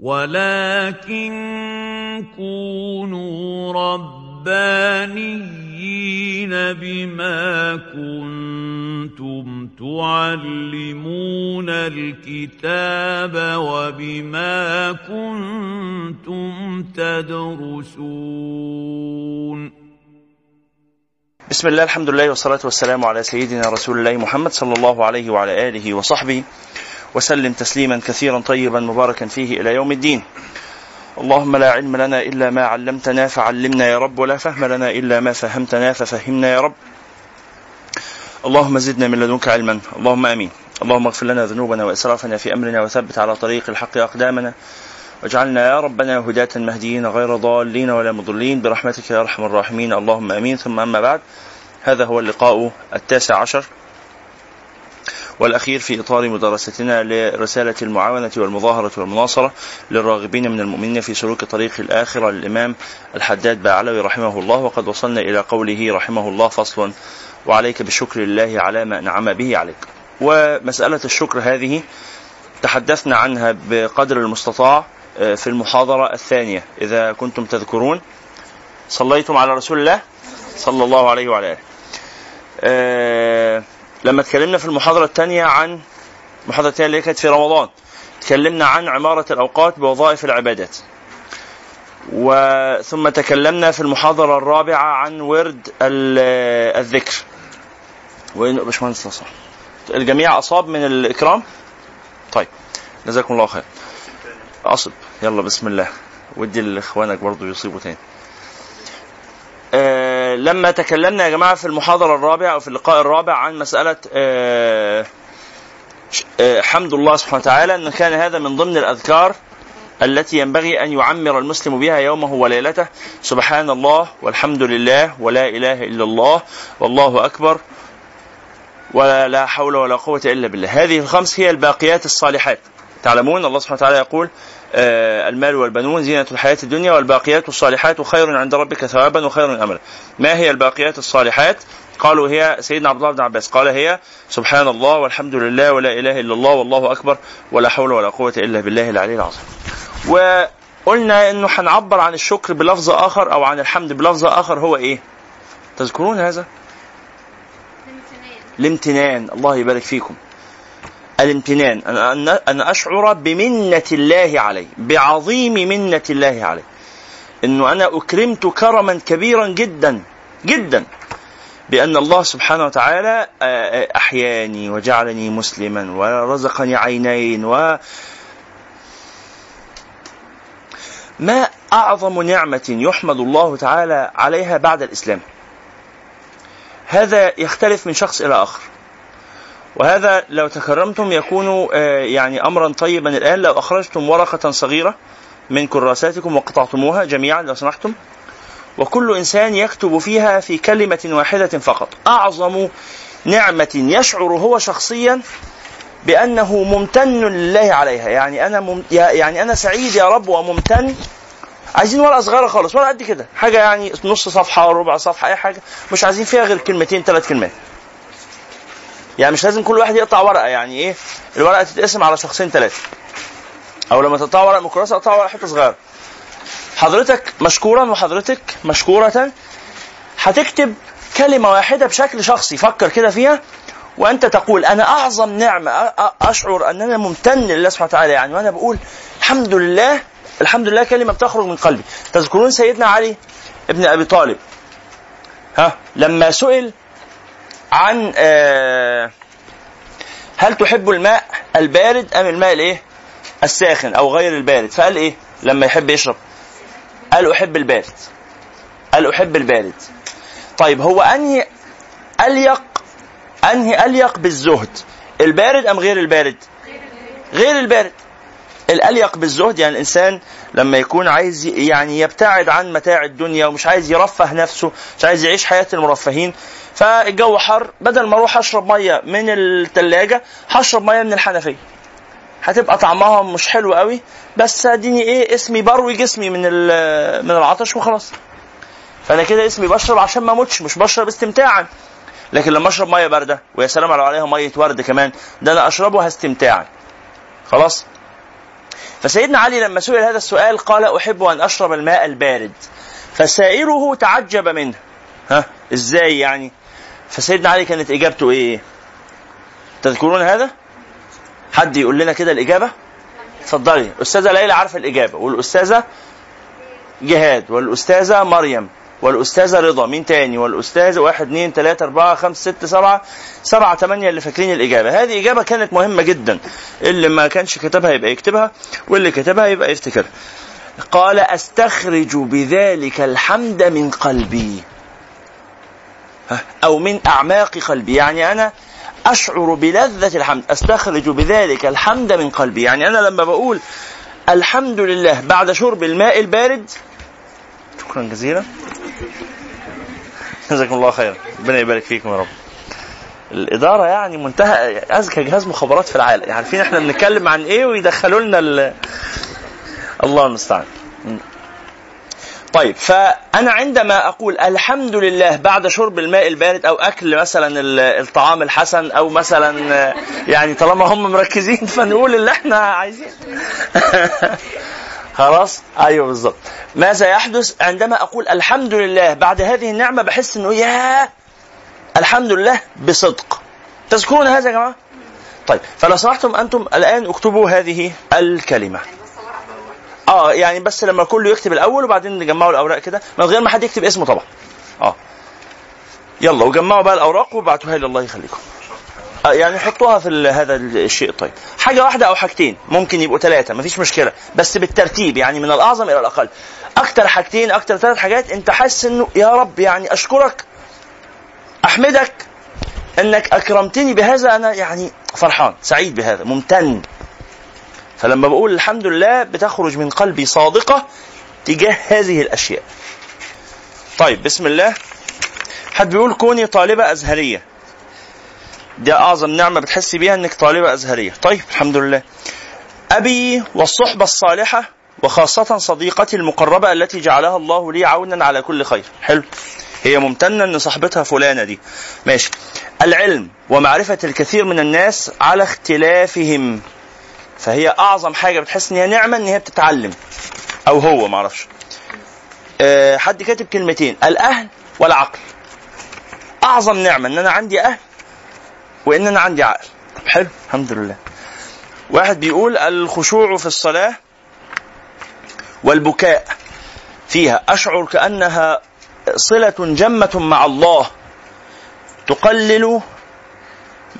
ولكن كونوا ربانيين بما كنتم تعلمون الكتاب وبما كنتم تدرسون بسم الله الحمد لله والصلاة والسلام على سيدنا رسول الله محمد صلى الله عليه وعلى آله وصحبه وسلم تسليما كثيرا طيبا مباركا فيه إلى يوم الدين. اللهم لا علم لنا إلا ما علمتنا فعلمنا يا رب ولا فهم لنا إلا ما فهمتنا ففهمنا يا رب. اللهم زدنا من لدنك علما اللهم آمين. اللهم اغفر لنا ذنوبنا وإسرافنا في أمرنا وثبت على طريق الحق أقدامنا واجعلنا يا ربنا هداة مهديين غير ضالين ولا مضلين برحمتك يا أرحم الراحمين اللهم آمين ثم أما بعد هذا هو اللقاء التاسع عشر والأخير في إطار مدرستنا لرسالة المعاونة والمظاهرة والمناصرة للراغبين من المؤمنين في سلوك طريق الآخرة للإمام الحداد باعلوي رحمه الله وقد وصلنا إلى قوله رحمه الله فصل وعليك بالشكر لله على ما أنعم به عليك ومسألة الشكر هذه تحدثنا عنها بقدر المستطاع آه، في المحاضرة الثانية إذا كنتم تذكرون. صليتم على رسول الله؟ صلى الله عليه وعلى آله. آه لما اتكلمنا في المحاضرة الثانية عن المحاضرة الثانية اللي كانت في رمضان تكلمنا عن عمارة الأوقات بوظائف العبادات. وثم تكلمنا في المحاضرة الرابعة عن ورد الذكر. وين باشمهندس نصر الجميع أصاب من الإكرام؟ طيب جزاكم الله خير. أصب. يلا بسم الله. ودي لإخوانك برضو يصيبوا تاني. لما تكلمنا يا جماعة في المحاضرة الرابعة أو في اللقاء الرابع عن مسألة آه، آه، حمد الله سبحانه وتعالى إن كان هذا من ضمن الأذكار التي ينبغي أن يعمر المسلم بها يومه وليلته. سبحان الله والحمد لله ولا إله إلا الله والله أكبر ولا حول ولا قوة إلا بالله. هذه الخمس هي الباقيات الصالحات. تعلمون الله سبحانه وتعالى يقول آه، المال والبنون زينة الحياة الدنيا والباقيات الصالحات خير عند ربك ثوابا وخير أملا. ما هي الباقيات الصالحات؟ قالوا هي سيدنا عبد الله بن عباس. قال هي سبحان الله والحمد لله ولا إله إلا الله والله أكبر ولا حول ولا قوة إلا بالله العلي العظيم. وقلنا أنه هنعبر عن الشكر بلفظ آخر أو عن الحمد بلفظ آخر هو إيه؟ تذكرون هذا؟ الامتنان. الله يبارك فيكم. الامتنان أن أشعر بمنة الله علي بعظيم منة الله علي. أنه أنا أكرمت كرما كبيرا جدا جدا بأن الله سبحانه وتعالى أحياني وجعلني مسلما ورزقني عينين و ما أعظم نعمة يحمد الله تعالى عليها بعد الإسلام؟ هذا يختلف من شخص إلى آخر. وهذا لو تكرمتم يكون آه، يعني امرا طيبا الآن. لو أخرجتم ورقة صغيرة من كراساتكم وقطعتموها جميعا لو سمحتم. وكل إنسان يكتب فيها في كلمة واحدة فقط. أعظم نعمة يشعر هو شخصيا بأنه ممتن لله عليها. يعني أنا مم... يعني أنا سعيد يا رب وممتن. عايزين ورقة صغيرة خالص ورقه قد كده. حاجة يعني نص صفحة ربع صفحة أي حاجة. مش عايزين فيها غير كلمتين ثلاث كلمات. يعني مش لازم كل واحد يقطع ورقة يعني إيه؟ الورقة تتقسم على شخصين ثلاثة أو لما تقطع ورقه من الكراسه قطع ورقه حتة صغيرة. حضرتك مشكورا وحضرتك مشكورة هتكتب كلمة واحدة بشكل شخصي فكر كده فيها وأنت تقول أنا أعظم نعمة أشعر ان أنا ممتن لله سبحانه وتعالى يعني وأنا بقول الحمد لله الحمد لله كلمة بتخرج من قلبي. تذكرون سيدنا علي ابن أبي طالب؟ ها؟ لما سئل عن آه، هل تحب الماء البارد أم الماء الإيه؟ الساخن أو غير البارد؟ فقال إيه؟ لما يحب يشرب. قال أحب البارد. قال أحب البارد. طيب هو أنهي أليق أنهي أليق بالزهد؟ البارد أم غير البارد؟ غير البارد. الأليق بالزهد يعني الإنسان لما يكون عايز يعني يبتعد عن متاع الدنيا ومش عايز يرفه نفسه مش عايز يعيش حياة المرفهين فالجو حر بدل ما أروح أشرب مية من الثلاجه هشرب مية من الحنفية. هتبقى طعمها مش حلو قوي بس اديني إيه اسمي بروي جسمي من من العطش وخلاص. فأنا كده اسمي بشرب عشان ما أموتش مش بشرب استمتاعا. لكن لما أشرب مية باردة ويا سلام عليها مية ورد كمان ده أنا أشربها استمتاعا. خلاص؟ فسيدنا علي لما سئل هذا السؤال قال أحب أن أشرب الماء البارد. فسائره تعجب منه. ها؟ إزاي يعني؟ فسيدنا علي كانت إجابته إيه؟ تذكرون هذا؟ حد يقول لنا كده الإجابة؟ اتفضلي. استاذه ليلى عارفة الإجابة. والأستاذة جهاد والأستاذة مريم والأستاذة رضا. مين تاني؟ والاستاذ واحد اثنين ثلاثة أربعة خمسة ستة سبعة سبعة ثمانية اللي فاكرين الإجابة. هذه إجابة كانت مهمة جدا. اللي ما كانش كتبها يبقى يكتبها واللي كتبها يبقى يفتكرها. قال أستخرج بذلك الحمد من قلبي. أو من أعماق قلبي. يعني أنا أشعر بلذة الحمد أستخرج بذلك الحمد من قلبي. يعني أنا لما بقول الحمد لله بعد شرب الماء البارد شكرا جزيلا. جزاكم الله خيرا. ربنا يبارك فيكم يا رب. الإدارة يعني منتهى أذكى جهاز مخابرات في العالم. يعني عارفين إحنا بنتكلم عن إيه ويدخلوا لنا ال... الله المستعان. طيب فأنا عندما أقول الحمد لله بعد شرب الماء البارد أو أكل مثلا الطعام الحسن أو مثلا يعني طالما هم مركزين فنقول اللي إحنا عايزين. خلاص؟ أيوه بالظبط. ماذا يحدث؟ عندما أقول الحمد لله بعد هذه النعمة بحس إنه يا الحمد لله بصدق. تذكرون هذا يا جماعة؟ طيب فلو سمحتم أنتم الآن اكتبوا هذه الكلمة. آه يعني بس لما كله يكتب الأول وبعدين نجمعوا الأوراق كده من غير ما حد يكتب اسمه طبعا. آه. يلا وجمعوا بقى الأوراق وابعتوها لي الله يخليكم. آه يعني حطوها في هذا الشيء طيب حاجة واحدة أو حاجتين ممكن يبقوا ثلاثة مفيش مشكلة بس بالترتيب يعني من الأعظم إلى الأقل. أكتر حاجتين أكتر ثلاث حاجات أنت حاسس إنه يا رب يعني أشكرك أحمدك إنك أكرمتني بهذا أنا يعني فرحان سعيد بهذا ممتن. فلما بقول الحمد لله بتخرج من قلبي صادقة تجاه هذه الأشياء. طيب بسم الله. حد بيقول كوني طالبة أزهرية. دي أعظم نعمة بتحسي بيها إنك طالبة أزهرية. طيب الحمد لله. أبي والصحبة الصالحة وخاصة صديقتي المقربة التي جعلها الله لي عونا على كل خير. حلو. هي ممتنة إن صاحبتها فلانة دي. ماشي. العلم ومعرفة الكثير من الناس على اختلافهم. فهي أعظم حاجة بتحس إن هي نعمة إن هي بتتعلم. أو هو ما أعرفش. أه حد كاتب كلمتين الأهل والعقل. أعظم نعمة إن أنا عندي أهل وإن أنا عندي عقل. حلو الحمد لله. واحد بيقول الخشوع في الصلاة والبكاء فيها. أشعر كأنها صلة جمة مع الله تقلل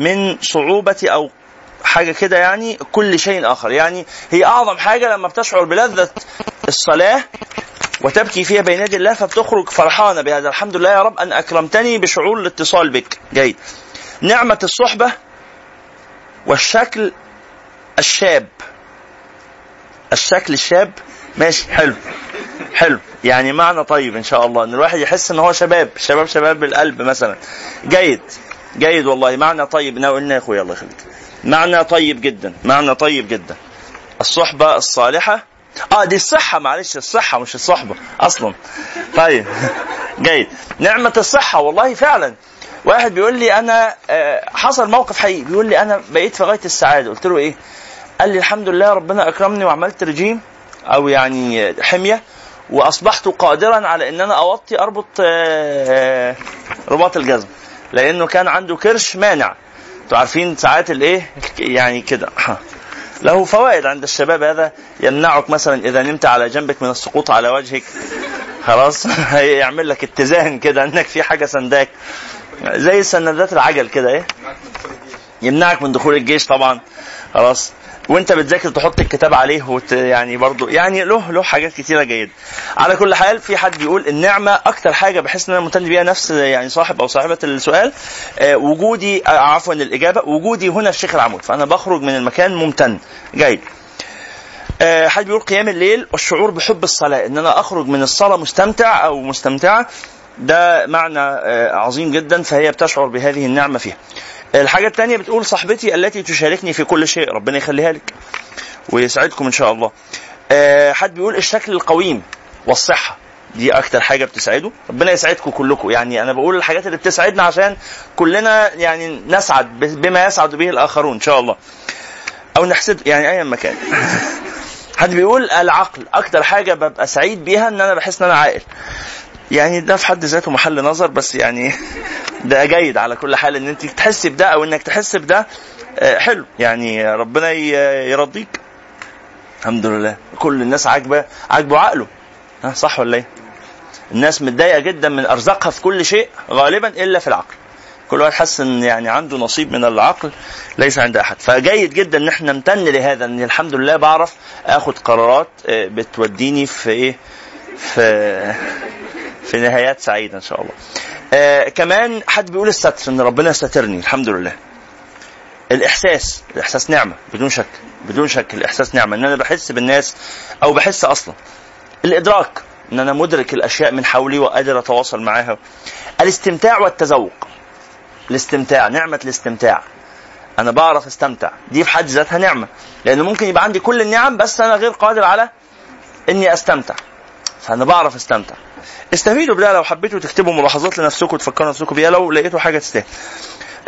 من صعوبة أو حاجة كده يعني كل شيء آخر. يعني هي أعظم حاجة لما بتشعر بلذة الصلاة وتبكي فيها بين يدي الله فبتخرج فرحانة بهذا. الحمد لله يا رب أن أكرمتني بشعور الاتصال بك. جيد. نعمة الصحبة والشكل الشاب. الشكل الشاب ماشي حلو. حلو. يعني معنى طيب إن شاء الله إن الواحد يحس إن هو شباب شباب شباب بالقلب مثلا. جيد. جيد والله. معنى طيب. قلنا يا أخويا الله يخليك. معنى طيب جدا معنى طيب جدا. الصحبة الصالحة آه دي الصحة معلش الصحة مش الصحبة أصلا. طيب جيد. نعمة الصحة والله فعلا. واحد بيقول لي أنا آه، حصل موقف حقيقي. بيقول لي أنا بقيت في غاية السعادة. قلت له إيه؟ قال لي الحمد لله ربنا أكرمني وعملت رجيم أو يعني حمية وأصبحت قادرا على إن أنا أوطي أربط آه، رباط الجزم. لأنه كان عنده كرش مانع. أنتوا عارفين ساعات الايه؟ يعني كده. له فوائد عند الشباب هذا يمنعك مثلا إذا نمت على جنبك من السقوط على وجهك. خلاص؟ هيعمل لك اتزان كده إنك في حاجة سنداك. زي سندات العجل كده إيه؟ يمنعك من دخول الجيش طبعا. خلاص؟ وانت بتذاكر تحط الكتاب عليه وت يعني برضو يعني له له حاجات كتيرة جيدة. على كل حال في حد بيقول النعمة أكتر حاجة بحس إن أنا ممتن بيها نفس يعني صاحب أو صاحبة السؤال آه وجودي آه عفوا الإجابة وجودي هنا الشيخ العمود. فأنا بخرج من المكان ممتن. جيد. آه حد بيقول قيام الليل والشعور بحب الصلاة إن أنا أخرج من الصلاة مستمتع أو مستمتعة. ده معنى آه عظيم جدا فهي بتشعر بهذه النعمة فيها. الحاجة الثانية بتقول صاحبتي التي تشاركني في كل شيء ربنا يخليها لك. ويسعدكم إن شاء الله. أه حد بيقول الشكل القويم والصحة دي أكتر حاجة بتسعده. ربنا يسعدكم كلكم. يعني أنا بقول الحاجات اللي بتسعدنا عشان كلنا يعني نسعد بما يسعد به الآخرون إن شاء الله. أو نحسد يعني أي مكان حد بيقول العقل أكتر حاجة ببقى سعيد بيها إن أنا بحس إن أنا عاقل. يعني ده في حد ذاته محل نظر بس يعني ده جيد على كل حال إن أنت تحسي بده أو إنك تحس بده آه، حلو. يعني ربنا يرضيك. الحمد لله. كل الناس عاجبة عاجبه عقله. ها صح ولا إيه؟ الناس متضايقة جدا من أرزاقها في كل شيء غالبا إلا في العقل. كل واحد حس إن يعني عنده نصيب من العقل ليس عند أحد. فجيد جدا إن إحنا نمتن لهذا إن الحمد لله بعرف آخد قرارات آه، بتوديني في إيه؟ في في نهايات سعيدة إن شاء الله. آه كمان حد بيقول الستر إن ربنا سترني الحمد لله. الإحساس الإحساس نعمة بدون شك بدون شك الإحساس نعمة. إن أنا بحس بالناس أو بحس أصلا. الإدراك إن أنا مدرك الأشياء من حولي وقادر أتواصل معاها. الاستمتاع والتذوق. الاستمتاع نعمة الاستمتاع. أنا بعرف أستمتع. دي في حد ذاتها نعمة. لأن ممكن يبقى عندي كل النعم بس أنا غير قادر على إني أستمتع. فأنا بعرف أستمتع. استفيدوا بده لو حبيتوا تكتبوا ملاحظات لنفسكم وتفكروا نفسكم بيها. لو لقيتوا حاجة تستاهل.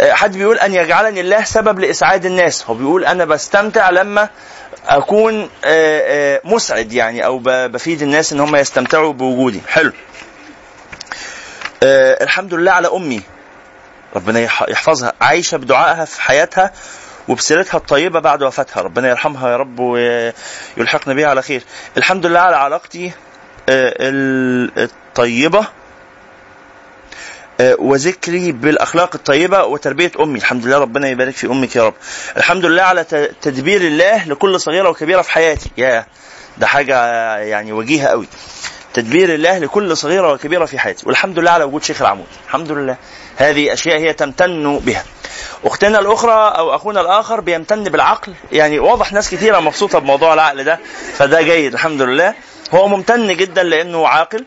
آه، حد بيقول أن يجعلني الله سبب لإسعاد الناس. هو بيقول أنا بستمتع لما أكون آه، آه، مسعد يعني أو بفيد الناس إن هم يستمتعوا بوجودي. حلو. الحمد لله على أمي. ربنا يح- يحفظها. عايشة بدعائها في حياتها وبسيرتها الطيبة بعد وفاتها. ربنا يرحمها يا رب ويلحقنا بها على خير. الحمد لله على علاقتي آه، ال- الطيبة آه، وذكري بالأخلاق الطيبة وتربية أمي. الحمد لله ربنا يبارك في أمك يا رب. الحمد لله على تدبير الله لكل صغيرة وكبيرة في حياتي. يا ده حاجة يعني وجيهة قوي. تدبير الله لكل صغيرة وكبيرة في حياتي. والحمد لله على وجود شيخ العمود. الحمد لله. هذه أشياء هي تمتن بها. أختنا الأخرى أو أخونا الآخر بيمتن بالعقل. يعني واضح ناس كثيره مبسوطة بموضوع العقل ده. فده جيد. الحمد لله. هو ممتن جدا لأنه عاقل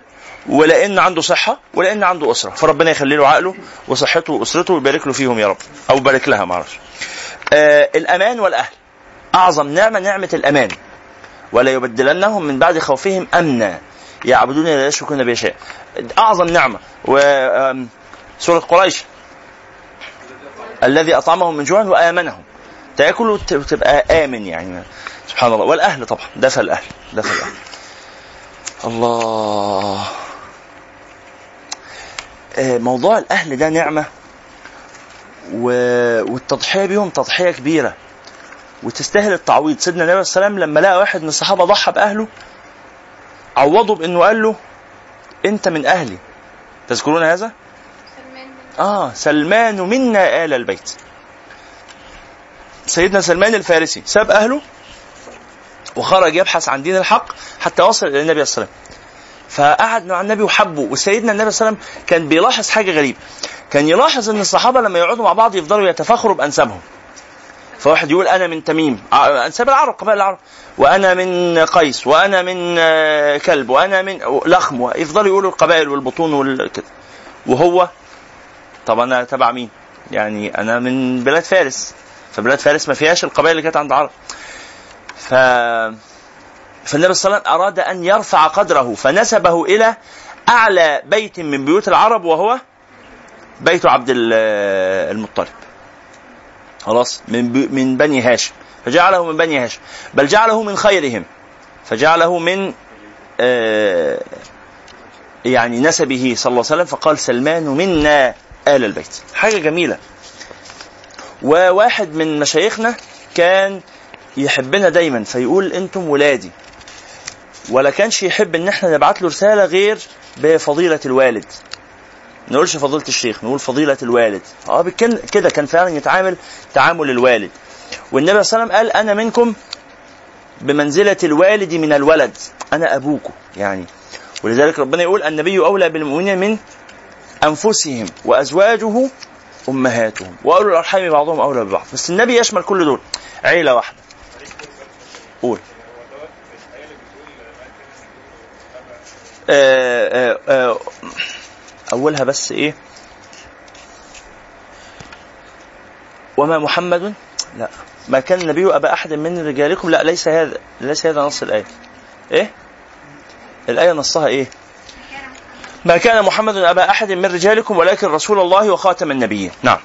ولأن عنده صحة ولأن عنده أسرة. فربنا يخلي له عقله وصحته وأسرته ويبارك له فيهم يا رب. أو يبارك لها معرفش آه الأمان والأهل. أعظم نعمة نعمة الأمان. ولا يبدلنهم من بعد خوفهم أمنا. يعبدون لا يشركون به شيئا أعظم نعمة. و سورة قريش. الذي أطعمهم من جوع وآمنهم. تاكل وت- وتبقى آمن يعني. سبحان الله. والأهل طبعا. دفى الأهل. دفى الأهل. الله. آه، موضوع الأهل ده نعمة و... والتضحية بيهم تضحية كبيرة. وتستاهل التعويض. سيدنا النبي صلى الله عليه وسلم لما لقى واحد من الصحابة ضحى بأهله عوضه بأنه قال له أنت من أهلي. تذكرون هذا؟ آه سلمان منا آل البيت. سيدنا سلمان الفارسي ساب أهله وخرج يبحث عن دين الحق حتى وصل إلى النبي صلى الله عليه وسلم. فقعد مع النبي وحبه وسيدنا النبي صلى الله عليه وسلم كان بيلاحظ حاجة غريبة. كان يلاحظ إن الصحابة لما يقعدوا مع بعض يفضلوا يتفاخروا بأنسابهم. فواحد يقول أنا من تميم ع- أنساب العرب قبائل العرب. وأنا من قيس وأنا من آه، كلب وأنا من لخم يفضلوا يقولوا القبائل والبطون والكده وهو طب أنا تبع مين؟ يعني أنا من بلاد فارس. فبلاد فارس ما فيهاش القبائل اللي كانت عند العرب. ف فالنبي صلى الله عليه وسلم أراد أن يرفع قدره فنسبه إلى أعلى بيت من بيوت العرب وهو بيت عبد ال- المطلب. خلاص؟ من من بني هاشم. فجعله من بني هاشم. بل جعله من خيرهم. فجعله من آه، يعني نسبه صلى الله عليه وسلم. فقال سلمان منا آل البيت. حاجة جميلة. وواحد من مشايخنا كان يحبنا دايما فيقول أنتم ولادي. ولا كانش يحب إن إحنا نبعت له رسالة غير بفضيلة الوالد. ما نقولش فضيلة الشيخ نقول فضيلة الوالد. آه كده كان فعلا يتعامل تعامل الوالد. والنبي صلى الله عليه وسلم قال أنا منكم بمنزلة الوالد من الولد. أنا ابوكم يعني. ولذلك ربنا يقول النبي أولى بالمؤمنين من أنفسهم وأزواجه أمهاتهم. وأولو الأرحام بعضهم أولى ببعض. بس النبي يشمل كل دول. عيلة واحدة. قول. آه آه آه أولها بس إيه؟ وما محمد؟ لا. ما كان النبي أبا أحد من رجالكم؟ لا ليس هذا ليس هذا نص الآية. إيه؟ الآية نصها إيه؟ ما كان محمد أبا أحد من رجالكم ولكن رسول الله وخاتم النبيين. نعم.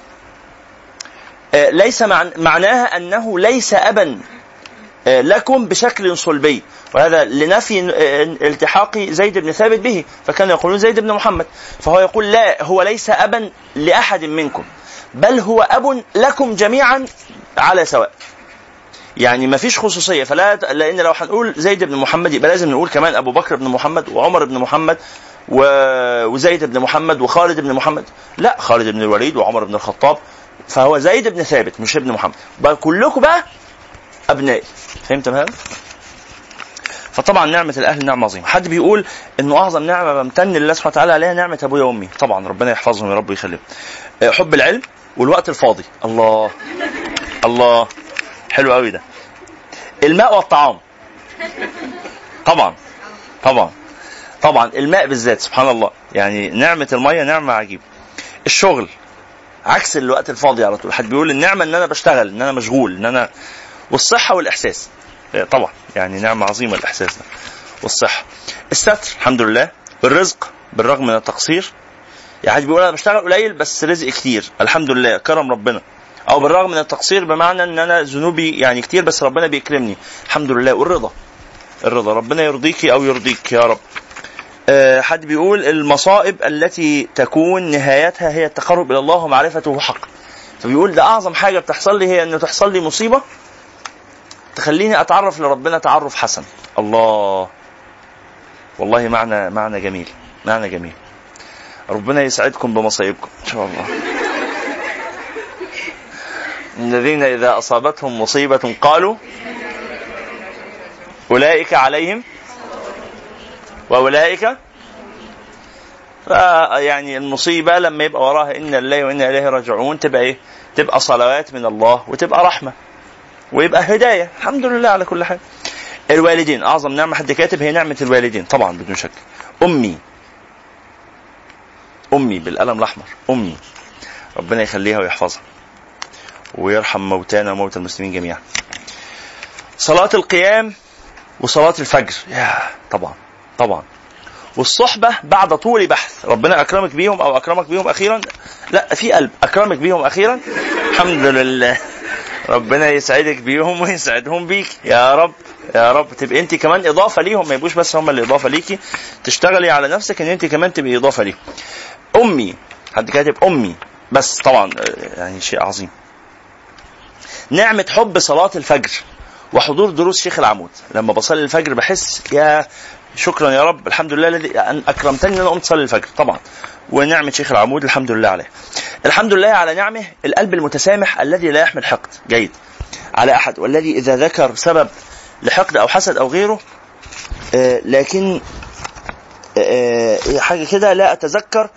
ليس مع... معناها أنه ليس أبا. لكم بشكل صلبي. وهذا لنفي آه، التحاق زيد بن ثابت به فكانوا يقولون زيد بن محمد. فهو يقول لا هو ليس أبا لأحد منكم بل هو أب لكم جميعا على سواء. يعني ما فيش خصوصية. فلا لأن لو هنقول زيد بن محمد يبقى لازم نقول كمان أبو بكر بن محمد وعمر بن محمد وزيد بن محمد وخالد بن محمد. لا خالد بن الوليد وعمر بن الخطاب. فهو زيد بن ثابت مش ابن محمد. بقى كلكم بقى أبنائي. فهمت هذا؟ فطبعا نعمة الأهل نعمة عظيمة، حد بيقول إنه أعظم نعمة بمتن لله سبحانه وتعالى عليها نعمة أبويا وأمي، طبعا ربنا يحفظهم يا رب ويخليهم. حب العلم والوقت الفاضي، الله الله حلو قوي ده. الماء والطعام. طبعا طبعا طبعا الماء بالذات سبحان الله يعني نعمة المية نعمة عجيبة. الشغل عكس الوقت الفاضي على طول حد بيقول النعمة إن أنا بشتغل إن أنا مشغول إن أنا والصحة والإحساس. إيه، طبعا. يعني نعمة عظيمة الإحساس ده. والصحة. الستر الحمد لله. الرزق بالرغم من التقصير. يعني بيقول أنا بشتغل قليل بس رزق كتير. الحمد لله. كرم ربنا. أو بالرغم من التقصير بمعنى إن أنا ذنوبي يعني كتير بس ربنا بيكرمني. الحمد لله. والرضا. الرضا. ربنا يرضيكي أو يرضيك يا رب. آه، حد بيقول المصائب التي تكون نهايتها هي التقرب إلى الله ومعرفته حق. فبيقول ده أعظم حاجة بتحصل لي هي انه تحصل لي مصيبة تخليني أتعرف لربنا تعرف حسن. الله. والله معنى معنى جميل معنى جميل. ربنا يسعدكم بمصايبكم إن شاء الله. الذين إذا أصابتهم مصيبة قالوا أولئك عليهم وأولئك يعني المصيبة لما يبقى وراها إن الله وأنا إليه راجعون تبقى إيه؟ تبقى صلوات من الله وتبقى رحمة. ويبقى هداية. الحمد لله على كل حال. الوالدين أعظم نعمة حد كاتب هي نعمة الوالدين. طبعا بدون شك. أمي. أمي بالقلم الأحمر. أمي. ربنا يخليها ويحفظها. ويرحم موتانا وموتى المسلمين جميعا. صلاة القيام وصلاة الفجر. يا طبعا طبعا. والصحبة بعد طول بحث. ربنا أكرمك بيهم أو أكرمك بيهم أخيرا؟ لا في قلب. أكرمك بيهم أخيرا؟ الحمد لله. ربنا يسعدك بيهم ويسعدهم بيك. يا رب يا رب تبقى انت كمان إضافة ليهم. ما يبقوش بس هم اللي إضافة ليكي. تشتغلي على نفسك إن انت كمان تبقي إضافة ليهم. أمي حد كاتب أمي؟ بس طبعا يعني شيء عظيم. نعمة حب صلاة الفجر وحضور دروس شيخ العمود. لما بصلي الفجر بحس يا شكرا يا رب الحمد لله الذي أكرمتني إن أنا قمت اصلي الفجر. طبعا. ونعمة شيخ العمود الحمد لله عليه. الحمد لله على نعمه القلب المتسامح الذي لا يحمل حقد. جيد. على أحد. والذي إذا ذكر سبب لحقد أو حسد أو غيره آه لكن آه, آه، حاجة كده لا أتذكر.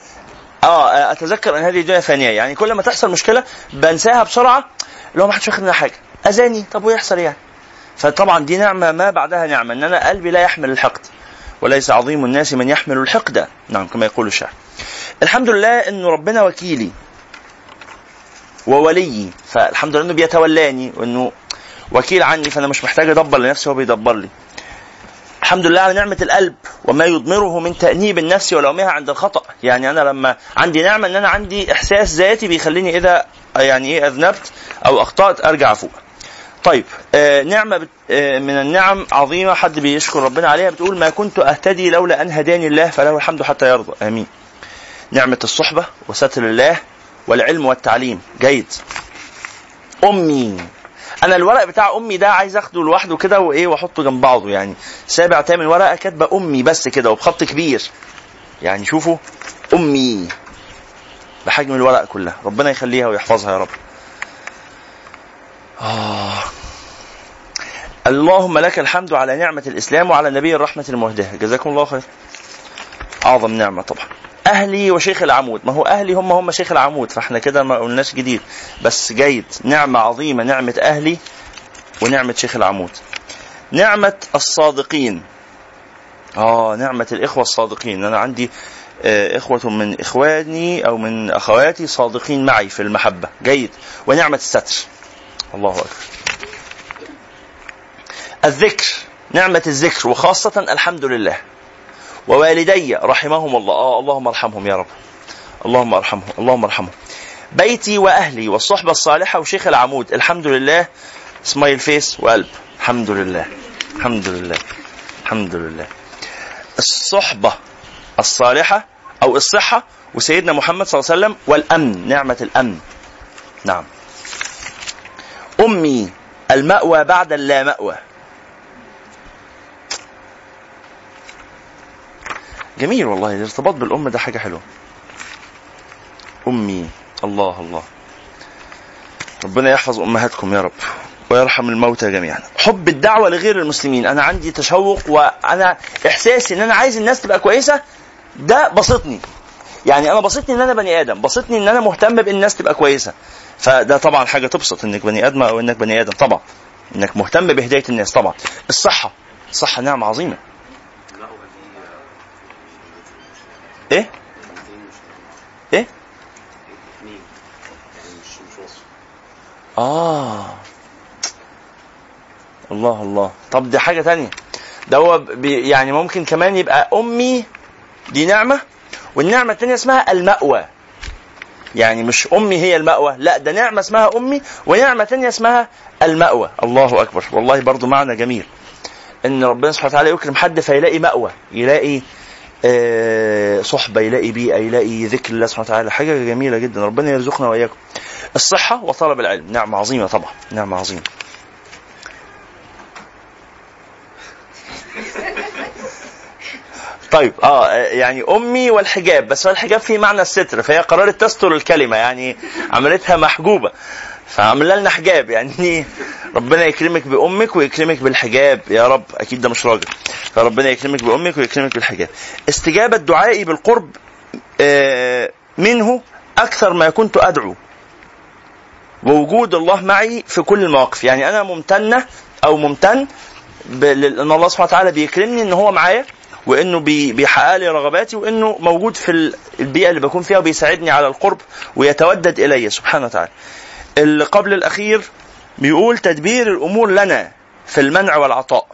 آه أتذكر أن هذه الدنيا فانية. يعني كل ما تحصل مشكلة بنساها بسرعة لو ما حدش واخد منها حاجة. أذاني. طب ويحصل يعني؟ فطبعا دي نعمة ما بعدها نعمة. إن أنا قلبي لا يحمل الحقد وليس عظيم الناس من يحمل الحقد. نعم كما يقول الشاعر. الحمد لله أن ربنا وكيلي ووليي. فالحمد لله إنه بيتولاني وإنه وكيل عني فأنا مش محتاج ادبر لنفسي هو بيدبر لي. الحمد لله على نعمة القلب وما يضمره من تأنيب النفس ولومها عند الخطأ. يعني أنا لما عندي نعمة أن أنا عندي إحساس ذاتي بيخليني إذا يعني إيه أذنبت أو أخطأت أرجع فوق. طيب آه نعمة آه من النعم عظيمة حد بيشكر ربنا عليها بتقول ما كنت أهتدي لولا أن هداني الله فله الحمد حتى يرضى. آمين. نعمة الصحبة وستر الله والعلم والتعليم. جيد. أمي. أنا الورق بتاع أمي ده عايز أخده لوحده كده وإيه وأحطه جنب بعضه يعني. سابع تامن ورقة كاتبة أمي بس كده وبخط كبير. يعني شوفوا. أمي. بحجم الورق كلها. ربنا يخليها ويحفظها يا رب. آه. اللهم لك الحمد على نعمة الإسلام وعلى نبي الرحمة المهداة. جزاكم الله خير. أعظم نعمة طبعا. أهلي وشيخ العمود. ما هو أهلي هم هم شيخ العمود فإحنا كده ما قلناش جديد. بس جيد نعمة عظيمة نعمة أهلي ونعمة شيخ العمود. نعمة الصادقين. آه نعمة الإخوة الصادقين. أنا عندي آه، إخوة من إخواني أو من أخواتي صادقين معي في المحبة. جيد. ونعمة الستر. الله أكبر. الذكر. نعمة الذكر وخاصة الحمد لله. ووالدي رحمهم الله. آه اللهم ارحمهم يا رب. اللهم ارحمهم اللهم ارحمهم. بيتي وأهلي والصحبة الصالحة وشيخ العمود. الحمد لله. سمايل فيس وقلب. الحمد لله. الحمد لله. الحمد لله. الصحبة الصالحة أو الصحة وسيدنا محمد صلى الله عليه وسلم والأمن نعمة الأمن. نعم. أمي المأوى بعد اللا مأوى. جميل والله الارتباط بالأم ده حاجة حلوة. أمي الله الله. ربنا يحفظ أمهاتكم يا رب ويرحم الموتى جميعا. حب الدعوة لغير المسلمين أنا عندي تشوق وأنا إحساسي إن أنا عايز الناس تبقى كويسة ده بسطني. يعني أنا بسطني إن أنا بني آدم بسطني إن أنا مهتم بإن الناس تبقى كويسة. فده طبعا حاجة تبسط إنك بني آدم أو إنك بني آدم طبعا. إنك مهتم بهداية الناس طبعا. الصحة الصحة نعمة عظيمة. إيه؟ إيه؟ آه. الله الله. طب دي حاجة تانية. ده هو يعني ممكن كمان يبقى أمي دي نعمة والنعمة التانية اسمها المأوى. يعني مش أمي هي المأوى لا ده نعمة اسمها أمي ونعمة تانية اسمها المأوى. الله أكبر. والله برضو معنى جميل. إن ربنا سبحانه وتعالى يكرم حد فيلاقي مأوى يلاقي آه صحبة يلاقي بيئة يلاقي ذكر الله سبحانه وتعالى حاجة جميلة جدا. ربنا يرزقنا وإياكم. الصحة وطلب العلم. نعمة عظيمة طبعا. نعمة عظيمة. طيب آه يعني أمي والحجاب. بس الحجاب فيه معنى الستر فهي قررت تستر الكلمة يعني عملتها محجوبة. فعملنا لنا حجاب يعني ربنا يكرمك بأمك ويكرمك بالحجاب يا رب. أكيد ده مش راجل. فربنا يكرمك بأمك ويكرمك بالحجاب. استجابة دعائي بالقرب آه، منه أكثر ما كنت أدعو. ووجود الله معي في كل المواقف. يعني أنا ممتنة أو ممتن ان الله سبحانه وتعالى بيكرمني إن هو معايا وإنه بيحقق لي رغباتي وإنه موجود في البيئة اللي بكون فيها وبيساعدني على القرب ويتودد إلي سبحانه وتعالى. اللي قبل الأخير بيقول تدبير الأمور لنا في المنع والعطاء.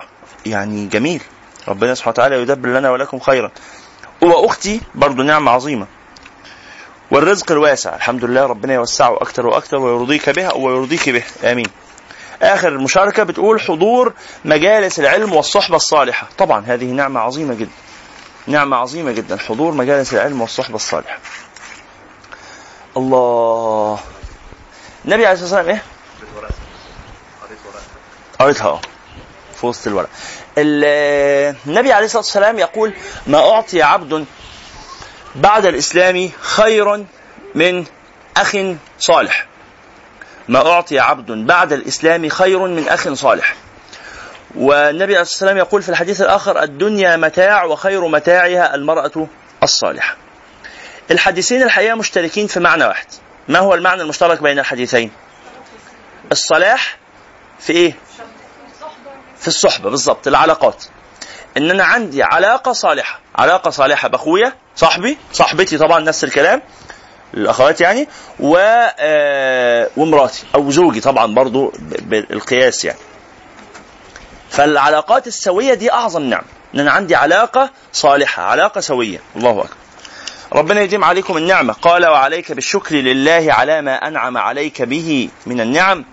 يعني جميل ربنا سبحانه وتعالى يدبر لنا ولكم خيرا. وأختي برضو نعمة عظيمة. والرزق الواسع الحمد لله ربنا يوسعه أكثر وأكثر ويرضيك بها ويرضيك به آمين. آخر المشاركة بتقول حضور مجالس العلم والصحبة الصالحة طبعا هذه نعمة عظيمة جدا نعمة عظيمة جدا حضور مجالس العلم والصحبة الصالحة الله النبي عليه الصلاة والسلام إيه؟ قريتها آه في وسط الورق. النبي عليه الصلاة والسلام يقول ما أعطي عبد بعد الإسلام خيرا من أخ صالح. ما أعطي عبد بعد الإسلام خير من أخ صالح. والنبي عليه الصلاة والسلام يقول في الحديث الآخر الدنيا متاع وخير متاعها المرأة الصالحة. الحديثين الحقيقة مشتركين في معنى واحد. ما هو المعنى المشترك بين الحديثين؟ الصلاح في إيه؟ في الصحبة بالضبط العلاقات. ان أنا عندي علاقة صالحة. علاقة صالحة بأخويا صاحبي صاحبتي طبعا نفس الكلام الأخوات يعني و آه، ومراتي أو زوجي طبعا برضو بالقياس يعني. فالعلاقات السوية دي أعظم نعمه ان أنا عندي علاقة صالحة علاقة سوية. الله أكبر. ربنا يديم عليكم النعمة. قال وعليك بالشكر لله على ما أنعم عليك به من النعم.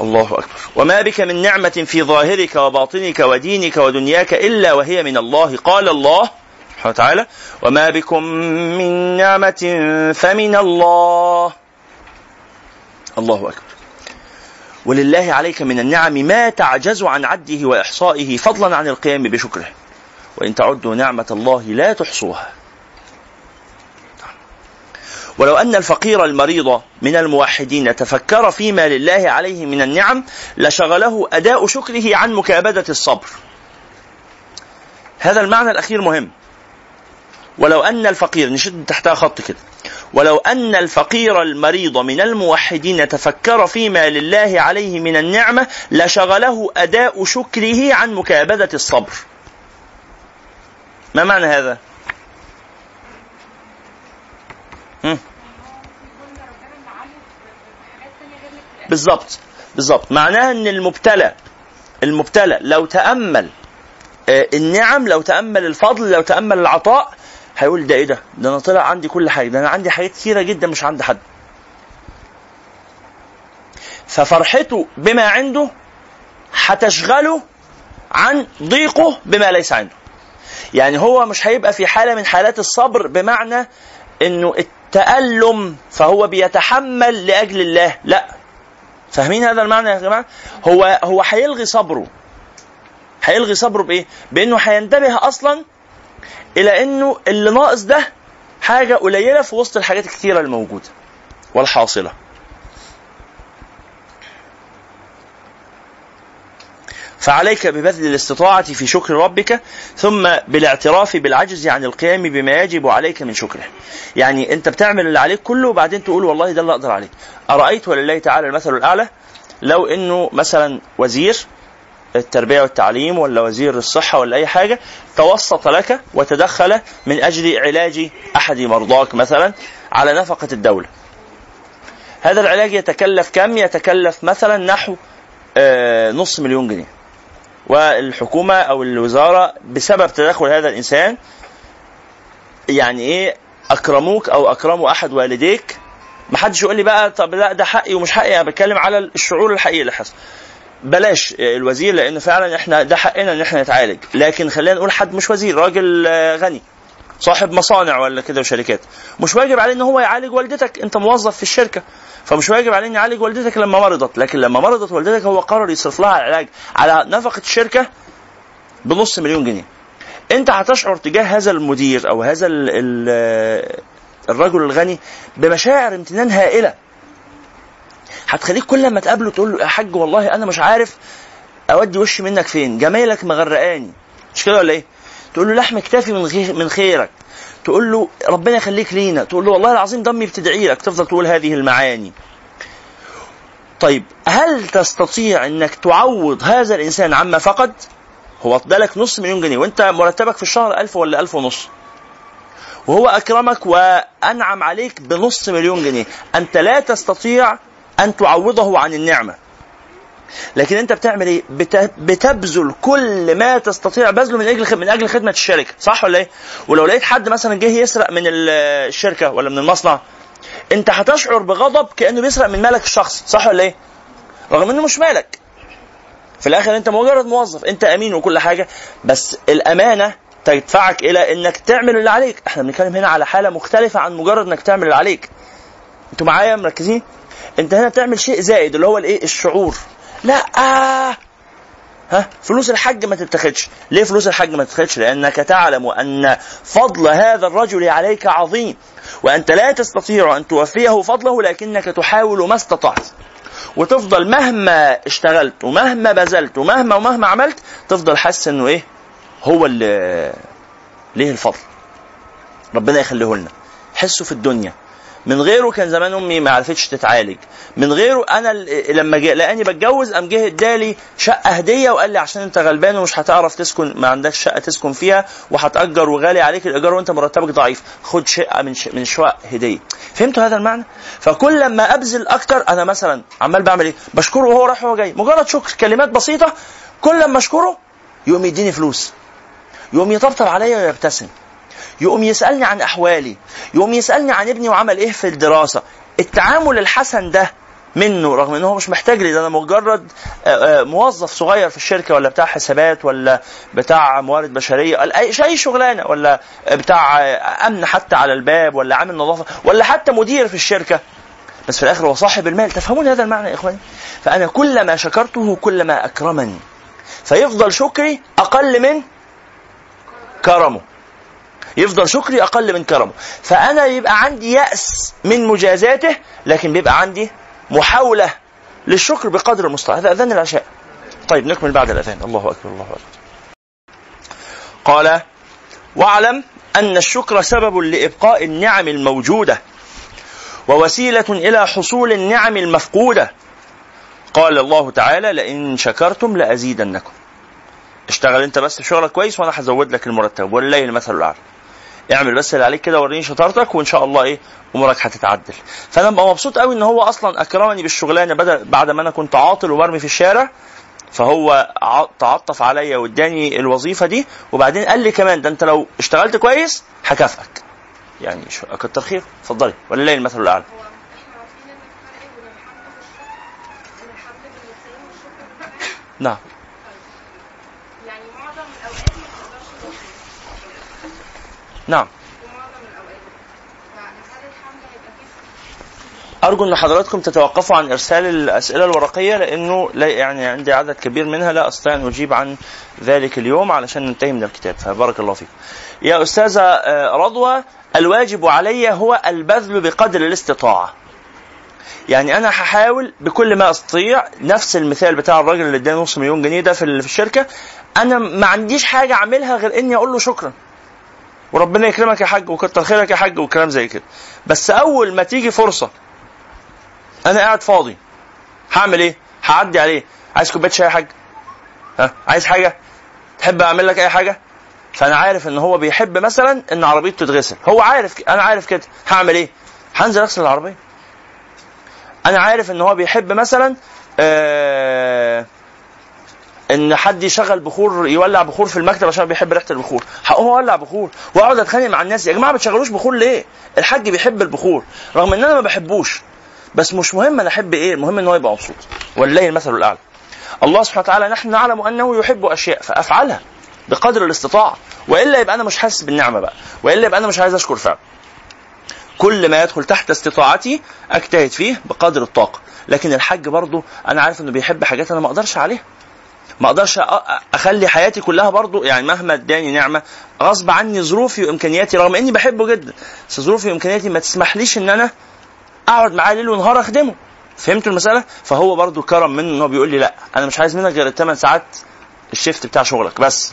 الله أكبر. وما بك من نعمة في ظاهرك وباطنك ودينك ودنياك إلا وهي من الله. قال الله سبحانه وتعالى وما بكم من نعمة فمن الله. الله أكبر. ولله عليك من النعم ما تعجز عن عده وإحصائه فضلا عن القيام بشكره. وإن تعدوا نعمة الله لا تحصوها. ولو أن الفقير المريض من الموحدين تفكر فيما لله عليه من النعم لشغله أداء شكره عن مكابدة الصبر. هذا المعنى الأخير مهم. ولو أن الفقير نشد تحتها خط كده. ولو أن الفقير المريض من الموحدين تفكر فيما لله عليه من النعمة لشغله أداء شكره عن مكابدة الصبر. ما معنى هذا؟ بالضبط بالضبط معناها إن المبتلى المبتلى لو تأمل آه، النعم لو تأمل الفضل لو تأمل العطاء هيقول ده إيه ده؟ ده أنا طلع عندي كل حاجة، ده أنا عندي حاجات كثيره جدا مش عند حد. ففرحته بما عنده هتشغله عن ضيقه بما ليس عنده يعني هو مش هيبقى في حالة من حالات الصبر بمعنى إنه التألم فهو بيتحمل لأجل الله لا. فاهمين هذا المعنى يا جماعة؟ هو هو هيلغي صبره. هيلغي صبره بإيه؟ بإنه هينتبه أصلا إلى إنه اللي ناقص ده حاجة قليلة في وسط الحاجات الكثيره الموجودة والحاصلة. فعليك ببذل الاستطاعة في شكر ربك ثم بالاعتراف بالعجز عن القيام بما يجب عليك من شكره. يعني انت بتعمل اللي عليك كله وبعدين تقول والله ده اللي أقدر عليه. أرأيت ولله تعالى المثل الأعلى؟ لو إنه مثلا وزير التربية والتعليم ولا وزير الصحة ولا أي حاجة توسط لك وتدخل من أجل علاج أحد مرضاك مثلا على نفقة الدولة. هذا العلاج يتكلف كم؟ يتكلف مثلا نحو آه، نص مليون جنيه. والحكومة أو الوزارة بسبب تدخل هذا الإنسان يعني إيه أكرموك أو أكرموا أحد والديك. ما حدش يقول لي بقى طب لا ده حقي ومش حقي. أنا بتكلم على الشعور الحقيقي اللي حصل. بلاش الوزير لأن فعلا إحنا ده حقنا إن إحنا نتعالج. لكن خلينا نقول حد مش وزير راجل غني صاحب مصانع ولا كده وشركات. مش واجب عليه إن هو يعالج والدتك. أنت موظف في الشركة. فمش واجب عليه ان يعالج والدتك لما مرضت. لكن لما مرضت والدتك هو قرر يصرف لها العلاج على نفقة الشركة بنص مليون جنيه. أنت هتشعر تجاه هذا المدير أو هذا الرجل الغني بمشاعر امتنان هائلة. هتخليك كل ما تقابله تقول له يا حاج والله أنا مش عارف أودي وشي منك فين. جمايلك مغرقاني. مش كده ولا إيه؟ تقول له لحم كتافي من من خيرك. تقول له ربنا يخليك لينا. تقول له والله العظيم ضمي بتدعي لك. تفضل تقول هذه المعاني. طيب هل تستطيع إنك تعوض هذا الإنسان عما فقد؟ هو ادالك نص مليون جنيه. وأنت مرتبك في الشهر ألف ولا ألف ونص؟ وهو أكرمك وأنعم عليك بنص مليون جنيه. أنت لا تستطيع أن تعوضه عن النعمة. لكن انت بتعمل إيه؟ بتبذل كل ما تستطيع بذله من أجل من أجل خدمة الشركة، صح ولا إيه؟ ولو لقيت حد مثلا جه يسرق من الشركة ولا من المصنع انت هتشعر بغضب كأنه بيسرق من مالك الشخصي، صح ولا إيه؟ رغم انه مش مالك. في الآخر انت مجرد موظف، انت أمين وكل حاجة، بس الأمانة تدفعك إلى إنك تعمل اللي عليك إحنا بنتكلم هنا على حالة مختلفة عن مجرد إنك تعمل اللي عليك أنتوا معايا مركزين انت هنا بتعمل شيء زائد اللي هو الايه الشعور لا آه. ها فلوس الحج ما تتخذش. ليه فلوس الحج ما تتخذش؟ لأنك تعلم أن فضل هذا الرجل عليك عظيم وأنت لا تستطيع أن توفيه فضله لكنك تحاول ما استطعت. وتفضل مهما اشتغلت ومهما بذلت ومهما ومهما عملت تفضل حاسس إنه إيه؟ هو اللي ليه الفضل؟ ربنا يخليه لنا حسه في الدنيا. من غيره كان زمان أمي ما عرفتش تتعالج. من غيره أنا لما لقاني بتجوز قام جه ادالي شقة هدية وقال لي عشان أنت غلبان ومش هتعرف تسكن ما عندكش شقة تسكن فيها وهتأجر وغالي عليك الايجار وأنت مرتبك ضعيف. خد شقة من من الشقق هدية. فهمتوا هذا المعنى؟ فكل لما أبذل أكتر أنا مثلا عمال بعمل إيه؟ بشكره وهو رايح وهو جاي مجرد شكر كلمات بسيطة كل لما أشكره يقوم يديني فلوس. يقوم يطبطب عليا ويبتسم. يقوم يسألني عن أحوالي يقوم يسألني عن ابني وعمل إيه في الدراسة. التعامل الحسن ده منه رغم إن هو مش محتاج لي ده أنا مجرد موظف صغير في الشركة ولا بتاع حسابات ولا بتاع موارد بشرية اي أي شغلانة ولا بتاع أمن حتى على الباب ولا عامل نظافة ولا حتى مدير في الشركة. بس في الآخر هو صاحب المال. تفهمون هذا المعنى يا إخواني؟ فأنا كلما شكرته كلما أكرمني. فيفضل شكري أقل من كرمه. يفضل شكري أقل من كرمه. فأنا يبقى عندي يأس من مجازاته لكن بيبقى عندي محاولة للشكر بقدر المستطاع. هذا أذان العشاء. طيب نكمل بعد الأذان. الله أكبر الله أكبر. قال واعلم أن الشكر سبب لإبقاء النعم الموجودة ووسيلة إلى حصول النعم المفقودة. قال الله تعالى لئن شكرتم لأزيدنكم. اشتغل أنت بس شغلك كويس وأنا هزود لك المرتب. ولله المثل الأعلى. اعمل بس اللي عليك كده وريني شطارتك وإن شاء الله إيه أمورك هتتعدل. فأنا ببقى مبسوط قوي إن هو أصلا أكرمني بالشغلانة بدل بعد ما أنا كنت عاطل ومرمي في الشارع فهو تعطف عليا واداني الوظيفة دي وبعدين قال لي كمان ده أنت لو اشتغلت كويس هكافئك. يعني كتر خير. اتفضلي. ولله المثل الأعلى. نعم يعني معظم الاوقات ما بتقدرش تخرج نعم أرجو أن حضراتكم تتوقفوا عن إرسال الأسئلة الورقية لأنه لا يعني عندي عدد كبير منها لا أستطيع أن أجيب عن ذلك اليوم علشان ننتهي من الكتاب فبارك الله فيكم. يا أستاذة آه، رضوى الواجب علي هو البذل بقدر الاستطاعة. يعني أنا هحاول بكل ما أستطيع نفس المثال بتاع الراجل اللي اداني نص مليون جنيه ده في ال- في الشركة أنا ما عنديش حاجة أعملها غير إني أقول له شكرا. وربنا يكرمك يا حاج وكتر خيرك يا حاج وكلام زي كده. بس أول ما تيجي فرصة أنا قاعد فاضي هعمل إيه؟ هعدي عليه عايز كوباية شاي يا حاج؟ ها عايز حاجة؟ تحب أعمل لك أي حاجة؟ فأنا عارف إن هو بيحب مثلا إن عربيته تتغسل هو عارف أنا عارف كده هعمل إيه؟ هنزل أغسل العربية أنا عارف إن هو بيحب مثلا آه إن حد يشغل بخور يولع بخور في المكتب عشان بيحب ريحة البخور. هقوم أولع بخور وأقعد أتخانق مع الناس. يا جماعة ما بتشغلوش بخور ليه؟ الحاج بيحب البخور. رغم إن أنا ما بحبوش بس مش مهم أنا أحب إيه المهم إن هو يبقى مبسوط. ولله المثل الأعلى. الله سبحانه وتعالى نحن نعلم أنه يحب أشياء فأفعلها بقدر الاستطاعة. وإلا يبقى أنا مش حاسس بالنعمة بقى. وإلا يبقى أنا مش عايز أشكر فعلا. كل ما يدخل تحت استطاعتي أجتهد فيه بقدر الطاقة. لكن الحج برضه أنا عارف إنه بيحب حاجات أنا ما أقدرش عليها. ما أقدرش اخلي حياتي كلها برضو يعني مهما اداني نعمة غصب عني ظروفي وامكانياتي رغم اني بحبه جدا بس ظروفي وامكانياتي ما تسمحليش ان أنا اقعد معاه ليل ونهار اخدمه. فهمتوا المسألة؟ فهو برضو كرم منه ان هو بيقول لي لا أنا مش عايز منك غير الثمان ساعات الشيفت بتاع شغلك بس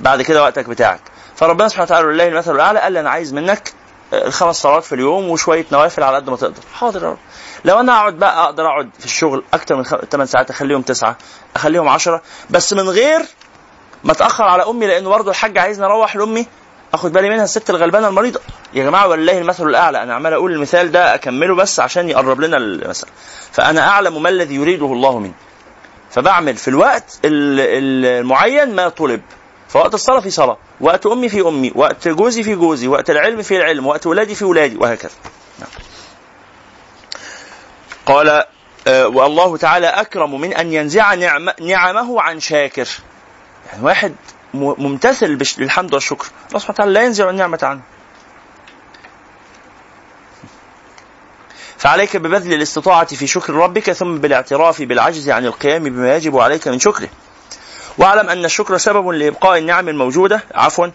بعد كده وقتك بتاعك. فربنا سبحانه وتعالى لله المثل الأعلى قال لي أنا عايز منك آه، الخمس صلوات في اليوم وشوية نوافل على قد ما تقدر. حاضر يا رب. لو أنا أقعد بقى أقدر أقعد في الشغل أكتر من 8 ساعات أخليهم تسعة أخليهم عشرة بس من غير ما أتأخر على أمي لأنه برضه الحاج عايزني أروح لأمي أخد بالي منها الست الغلبانة المريضة. يا جماعة والله المثل الأعلى أنا عمال أقول المثال ده أكمله بس عشان يقرب لنا المثل. فأنا أعلم ما الذي يريده الله مني. فبعمل في الوقت ال- ال- المعين ما طلب. فوقت الصلاة في صلاة وقت أمي في أمي وقت جوزي في جوزي وقت العلم في العلم وقت ولادي في ولادي وهكذا. قال آه، والله تعالى أكرم من أن ينزع نعم نعمه عن شاكر. يعني واحد ممتثل للحمد والشكر. الله سبحانه وتعالى لا ينزع النعمة عنه. فعليك ببذل الاستطاعة في شكر ربك ثم بالاعتراف بالعجز عن القيام بما يجب عليك من شكره. واعلم أن الشكر سبب لإبقاء النعم الموجودة. عفوا.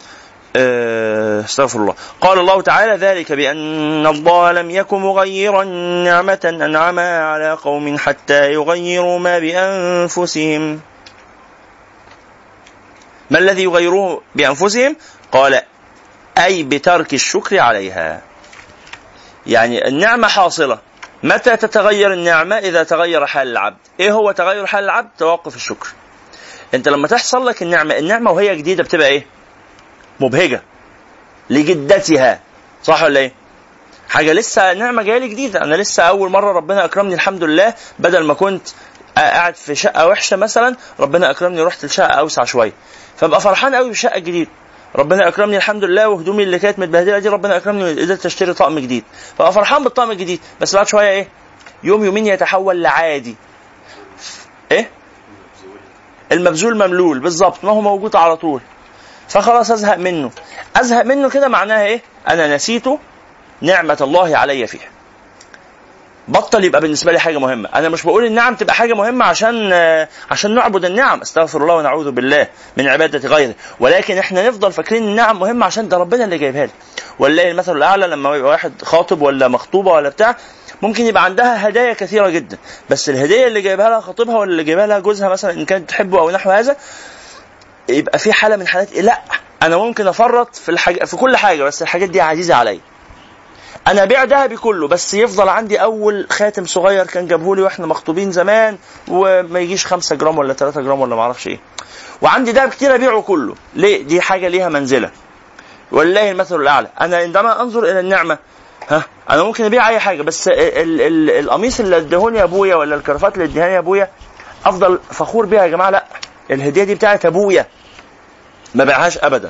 استغفر الله. قال الله تعالى ذلك بأن الله لم يكن مغيرا نعمة أنعمها على قوم حتى يغيروا ما بأنفسهم. ما الذي يغيروه بأنفسهم؟ قال أي بترك الشكر عليها. يعني النعمة حاصلة. متى تتغير النعمة؟ إذا تغير حال العبد. إيه هو تغير حال العبد؟ توقف الشكر. أنت لما تحصل لك النعمة النعمة وهي جديدة بتبقى إيه؟ مبهجة لجدتها. صح ولا إيه؟ حاجة لسه نعمة جاية لي جديدة. أنا لسه أول مرة ربنا أكرمني الحمد لله. بدل ما كنت قاعد في شقة وحشة مثلا ربنا أكرمني ورحت لشقة أوسع شوية. فأبقى فرحان قوي بالشقة الجديدة ربنا أكرمني الحمد لله وهدومي اللي كانت متبهدلة دي ربنا أكرمني قدرت أشتري طقم جديد. فأبقى فرحان بالطقم الجديد. بس بعد شوية إيه؟ يوم يومين يتحول لعادي. إيه؟ المبذول مملول. بالظبط. ما هو موجود على طول. فخلاص أزهق منه. أزهق منه كده معناها إيه؟ أنا نسيت نعمة الله علي فيها. بطل يبقى بالنسبة لي حاجة مهمة. أنا مش بقول النعم تبقى حاجة مهمة عشان عشان نعبد النعم. أستغفر الله ونعوذ بالله من عبادة غيره ولكن إحنا نفضل فاكرين النعم مهمة عشان ده ربنا اللي جايبها لي. ولله المثل الأعلى لما يبقى واحد خاطب ولا مخطوبة ولا بتاع ممكن يبقى عندها هدايا كثيرة جدا. بس الهديه اللي جايبها لها خطيبها ولا اللي جايبها لها جوزها مثلا إن كانت تحبه أو نحو هذا يبقى في حالة من حالات؟ لا أنا ممكن أفرط في الحاجة في كل حاجة بس الحاجات دي عزيزة عليا. أنا أبيع ذهبي كله بس يفضل عندي أول خاتم صغير كان جابه لي وإحنا مخطوبين زمان وما يجيش 5 جرام ولا 3 جرام ولا ما أعرفش إيه. وعندي ذهب كتير أبيعه كله. ليه؟ دي حاجة ليها منزلة. ولله المثل الأعلى. أنا عندما أنظر إلى النعمة ها أنا ممكن أبيع أي حاجة بس ال- ال- القميص اللي أدهوني أبويا ولا الكرافات اللي أدهاني أبويا أفضل فخور بيها يا جماعة لا. الهدية دي بتاعت أبويا. ما بيعهاش ابدا.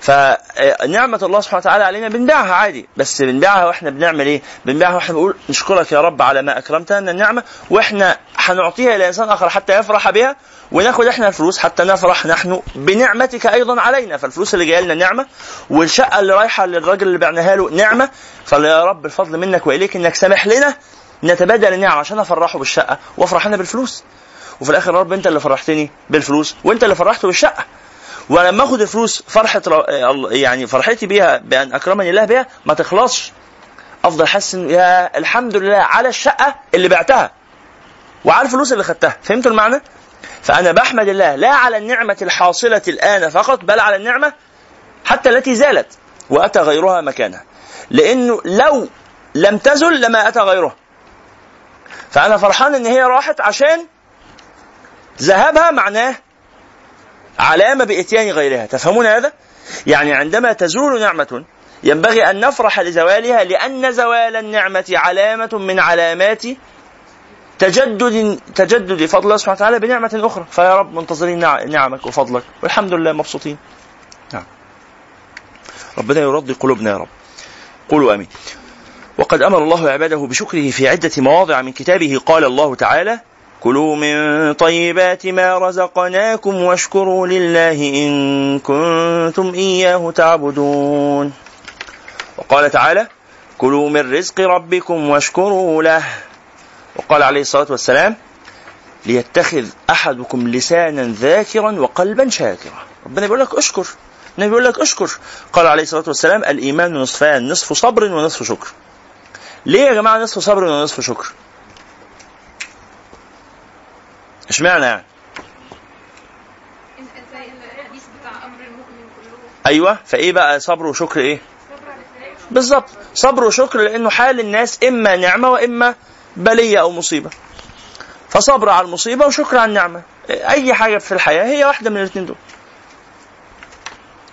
فنعمة الله سبحانه وتعالى علينا بنبيعها عادي. بس بنبيعها وإحنا بنعمل إيه؟ بنبيعها وإحنا بنقول نشكرك يا رب على ما اكرمتنا النعمة وإحنا هنعطيها إلى إنسان آخر حتى يفرح بها وناخد إحنا الفلوس حتى نفرح نحن بنعمتك أيضا علينا. فالفلوس اللي جاية لنا نعمة والشقة اللي رايحة للراجل اللي بعناها له نعمة. فيا رب الفضل منك وإليك إنك سامح لنا نتبادل النعم عشان أفرحه بالشقة وأفرح أنا بالفلوس. وفي الآخر يا رب أنت اللي فرحتني بالفلوس وأنت اللي فرحته بالشقة. ولما اخد الفلوس فرحه يعني فرحتي بيها بأن أكرمني الله بها ما تخلصش. أفضل حاسس يا الحمد لله على الشقة اللي بعتها وعلى الفلوس اللي خدتها. فهمتوا المعنى؟ فأنا بحمد الله لا على النعمة الحاصلة الآن فقط بل على النعمة حتى التي زالت وأتى غيرها مكانها. لأنه لو لم تزل لما أتى غيرها. فأنا فرحان إن هي راحت عشان ذهابها معناه علامة بإتيان غيرها. تفهمون هذا؟ يعني عندما تزول نعمة ينبغي أن نفرح لزوالها لأن زوال النعمة علامة من علامات تجدد تجدد فضل الله سبحانه وتعالى بنعمة أخرى. فيا رب منتظرين نعمك وفضلك. والحمد لله مبسوطين. نعم. ربنا يرضي قلوبنا يا رب. قولوا آمين. وقد أمر الله عباده بشكره في عدة مواضع من كتابه. قال الله تعالى كلوا من طيبات ما رزقناكم واشكروا لله إن كنتم إياه تعبدون. وقال تعالى كلوا من رزق ربكم واشكروا له. وقال عليه الصلاة والسلام ليتخذ أحدكم لسانا ذاكرا وقلبا شاكرا. ربنا بيقول لك اشكر النبي بيقول لك اشكر. قال عليه الصلاة والسلام الإيمان نصفان نصف صبر ونصف شكر. ليه يا جماعة نصف صبر ونصف شكر؟ إشمعنى؟ يعني أيوه فإيه بقى صبر وشكر إيه؟ بالظبط صبر وشكر لأنه حال الناس إما نعمة وإما بلية أو مصيبة. فصبر على المصيبة وشكر على النعمة. أي حاجة في الحياة هي واحدة من الاثنين دول.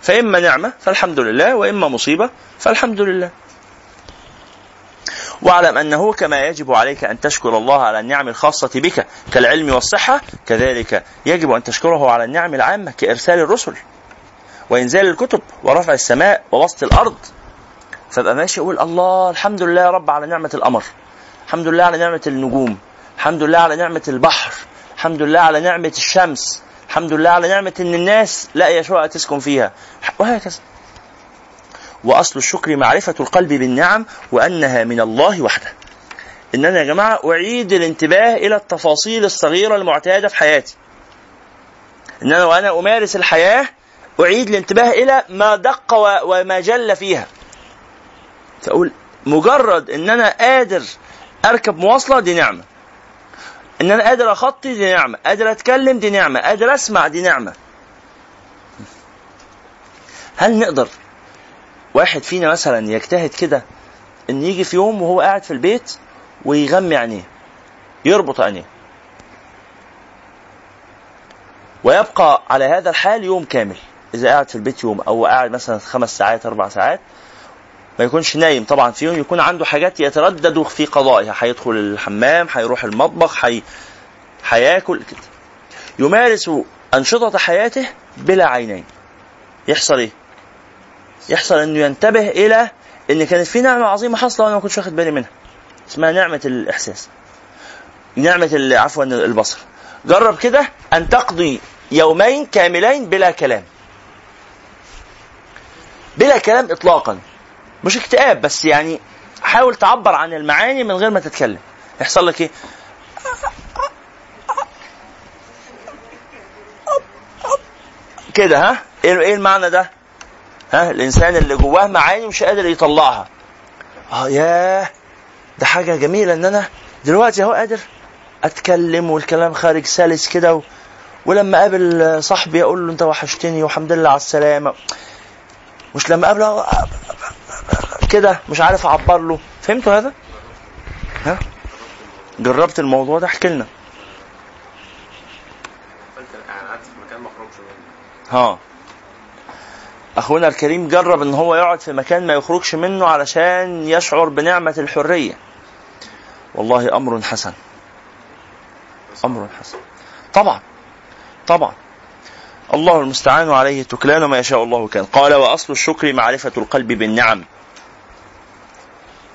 فإما نعمة فالحمد لله وإما مصيبة فالحمد لله. واعلم أنه كما يجب عليك أن تشكر الله على النعم الخاصة بك كالعلم والصحة كذلك يجب أن تشكره على النعم العامة كإرسال الرسل وإنزال الكتب ورفع السماء وبسط الأرض. فابقى ماشي أقول الله الحمد لله يا رب على نعمة القمر الحمد لله على نعمة النجوم الحمد لله على نعمة البحر الحمد لله على نعمة الشمس الحمد لله على نعمة إن الناس لاقيه شقق تسكن فيها. وهكذا. وأصل الشكر معرفة القلب بالنعم وأنها من الله وحده. ان أنا يا جماعة أعيد الانتباه إلى التفاصيل الصغيرة المعتادة في حياتي. ان أنا وأنا أمارس الحياة أعيد الانتباه إلى ما دق وما جل فيها. فأقول مجرد ان أنا قادر أركب مواصلة دي نعمة. ان أنا قادر أخطي دي نعمة. قادر أتكلم دي نعمة. قادر أسمع دي نعمة. هل نقدر واحد فينا مثلا يجتهد كده إن يجي في يوم وهو قاعد في البيت ويغمي عينيه يربط عينيه. ويبقى على هذا الحال يوم كامل. إذا قاعد في البيت يوم أو قاعد مثلا خمس ساعات أربع ساعات ما يكونش نايم. طبعا فيهم يكون عنده حاجات يتردد في قضائها. هيدخل الحمام هيروح المطبخ هي هياكل كده. يمارس أنشطة حياته بلا عينين. يحصل إيه؟ يحصل إنه ينتبه إلى إن كانت في نعمة عظيمة حاصلة وأنا ما كنتش واخد بالي منها. اسمها نعمة الإحساس. نعمة ال- عفوا البصر. جرب كده أن تقضي يومين كاملين بلا كلام. بلا كلام إطلاقا. مش اكتئاب بس يعني حاول تعبر عن المعاني من غير ما تتكلم. يحصل لك إيه؟ كده ها؟ إيه إيه المعنى ده؟ ها الإنسان اللي جواه معاني مش قادر يطلعها. آه ياه ده حاجة جميلة إن أنا دلوقتي أهو قادر أتكلم والكلام خارج سلس كده و... ولما أقابل صاحبي أقول له أنت وحشتني والحمد لله على السلامة. مش لما أقابله كده مش عارف أعبر له. فهمتوا هذا؟ ها؟ جربت الموضوع ده؟ احكي لنا. فانت يعني قعدت في مكان ما اخرجش منه ها أخونا الكريم جرب إن هو يقعد في مكان ما يخرجش منه علشان يشعر بنعمة الحرية. والله أمر حسن. أمر حسن. طبعا. طبعا. الله المستعان عليه تكلان ما يشاء الله كان. قال وأصل الشكر معرفة القلب بالنعم.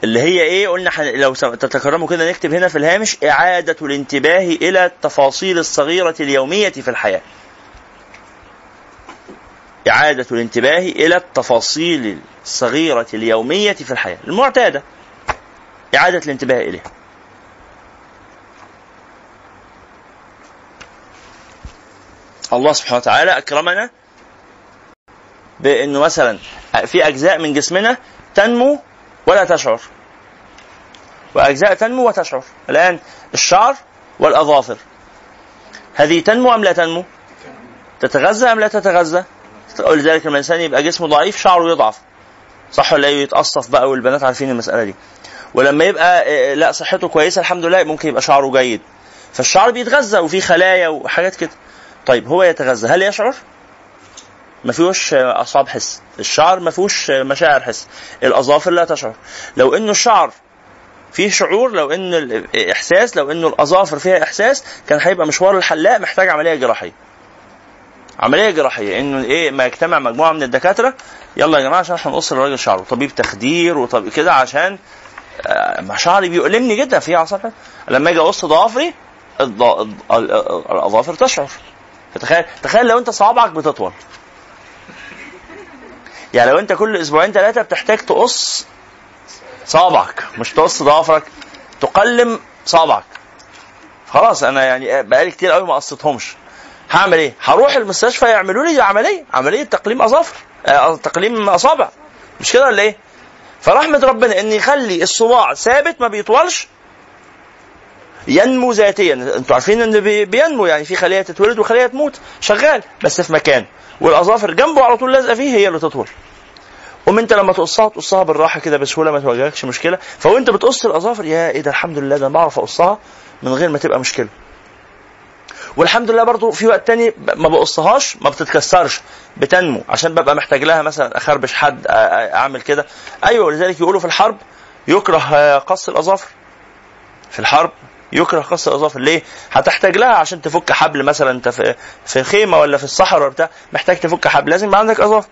اللي هي إيه؟ قلنا. لو تتكرموا كده نكتب هنا في الهامش إعادة الانتباه إلى التفاصيل الصغيرة اليومية في الحياة. إعادة الانتباه إلى التفاصيل الصغيرة اليومية في الحياة المعتادة إعادة الانتباه إليها الله سبحانه وتعالى أكرمنا بأنه مثلا في أجزاء من جسمنا تنمو ولا تشعر. وأجزاء تنمو وتشعر. الآن الشعر والأظافر. هذه تنمو أم لا تنمو؟ تتغذى أم لا تتغذى؟ ولذلك لما الإنسان يبقى جسمه ضعيف شعره يضعف. صح ولا إيه؟ يتقصف بقى والبنات عارفين المسألة دي. ولما يبقى آه، لا صحته كويسة الحمد لله ممكن يبقى شعره جيد. فالشعر بيتغذى وفيه خلايا وحاجات كده. طيب هو يتغذى. هل يشعر؟ ما فيهوش آه، أعصاب حس. الشعر ما فيهوش آه، مشاعر حس. الأظافر لا تشعر. لو إنه الشعر فيه شعور لو ان الإحساس لو إنه الأظافر فيها إحساس كان هيبقى مشوار الحلاق محتاج عملية جراحية. عملية جراحية إنه إيه ما يجتمع مجموعة من الدكاترة يلا يا جماعة عشان هنقص للراجل شعره. طبيب تخدير وطبيب كده عشان آه، ما شعري بيؤلمني جدا في حس. لما أجي أقص ضوافري الأظافر تشعر. فتخيل تخيل لو أنت صوابعك بتطول. يعني لو أنت كل أسبوعين ثلاثة بتحتاج تقص صابعك مش تقص ضوافرك تقلم صابعك خلاص أنا يعني بقالي كتير قوي ما قصيتهمش. هعمل إيه؟ هروح المستشفى يعملوا لي عملية عملية تقليم أظافر آه، تقليم أصابع. مش كده ولا إيه؟ فرحمة ربنا إن يخلي الصباع ثابت ما بيطولش. ينمو ذاتيا. أنتوا عارفين إن بي- بينمو يعني في خلية تتولد وخلية تموت. شغال بس في مكان. والأظافر جنبه على طول لازقة فيه هي اللي تطول. قوم أنت لما تقصها تقصها بالراحة كده بسهولة ما تواجهكش مشكلة. فوانت بتقص الأظافر يا إيه ده الحمد لله ده أنا بعرف أقصها من غير ما تبقى مشكلة. والحمد لله برضو في وقت تاني ما بقصهاش ما بتتكسرش بتنمو. عشان ببقى محتاج لها مثلا أخربش حد أعمل كده. أيوه ولذلك يقولوا في الحرب يكره قص الأظافر. في الحرب يكره قص الأظافر. ليه؟ هتحتاج لها عشان تفك حبل مثلا انت في في خيمة ولا في الصحراء بتاع محتاج تفك حبل. لازم يبقى عندك أظافر.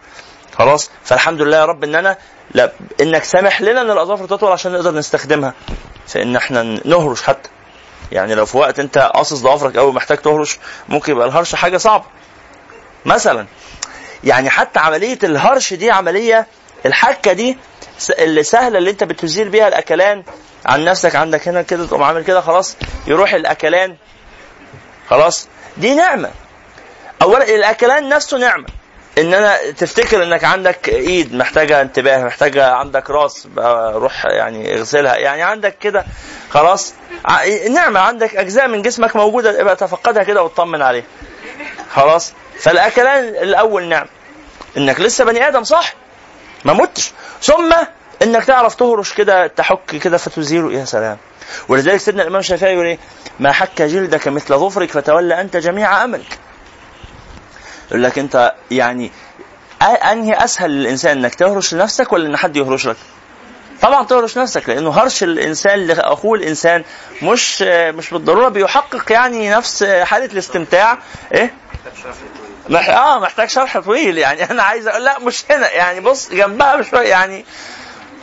خلاص. فالحمد لله يا رب إن أنا لا إنك سامح لنا إن الأظافر تطول عشان نقدر نستخدمها. في ان إحنا نهرش حتى. يعني لو في وقت انت قاصص ضوافرك قوي محتاج تهرش ممكن يبقى الهرش حاجة صعبة. مثلا يعني حتى عملية الهرش دي عملية الحكة دي اللي سهلة اللي انت بتزيل بيها الأكلان عن نفسك عندك هنا كده تقوم عامل كده خلاص يروح الأكلان خلاص دي نعمة. اولا الأكلان نفسه نعمة. إن أنا تفتكر إنك عندك إيد محتاجة انتباه محتاجة عندك رأس روح يعني اغسلها. يعني عندك كده خلاص. نعمة عندك أجزاء من جسمك موجودة ابقى تفقدها كده واطمن عليها. خلاص. فالأكلان الأول نعم إنك لسه بني آدم صح؟ ما متش. ثم إنك تعرف تهرش كده تحك كده فتزيله. يا سلام. ولذلك سيدنا الإمام الشافعي يقول إيه؟ ما حك جلدك مثل ظفرك فتولى أنت جميع أملك. يقول لك انت يعني انهي اسهل للإنسان انك تهرش لنفسك ولا إن حد يهرش لك؟ طبعا تهرش نفسك لأنه هرش الإنسان لأخوه الإنسان مش مش بالضرورة بيحقق يعني نفس حالة الاستمتاع. إيه؟ مح... آه محتاج شرح طويل يعني. أنا عايز أقول لا مش هنا يعني. بص جنبها بشوية يعني.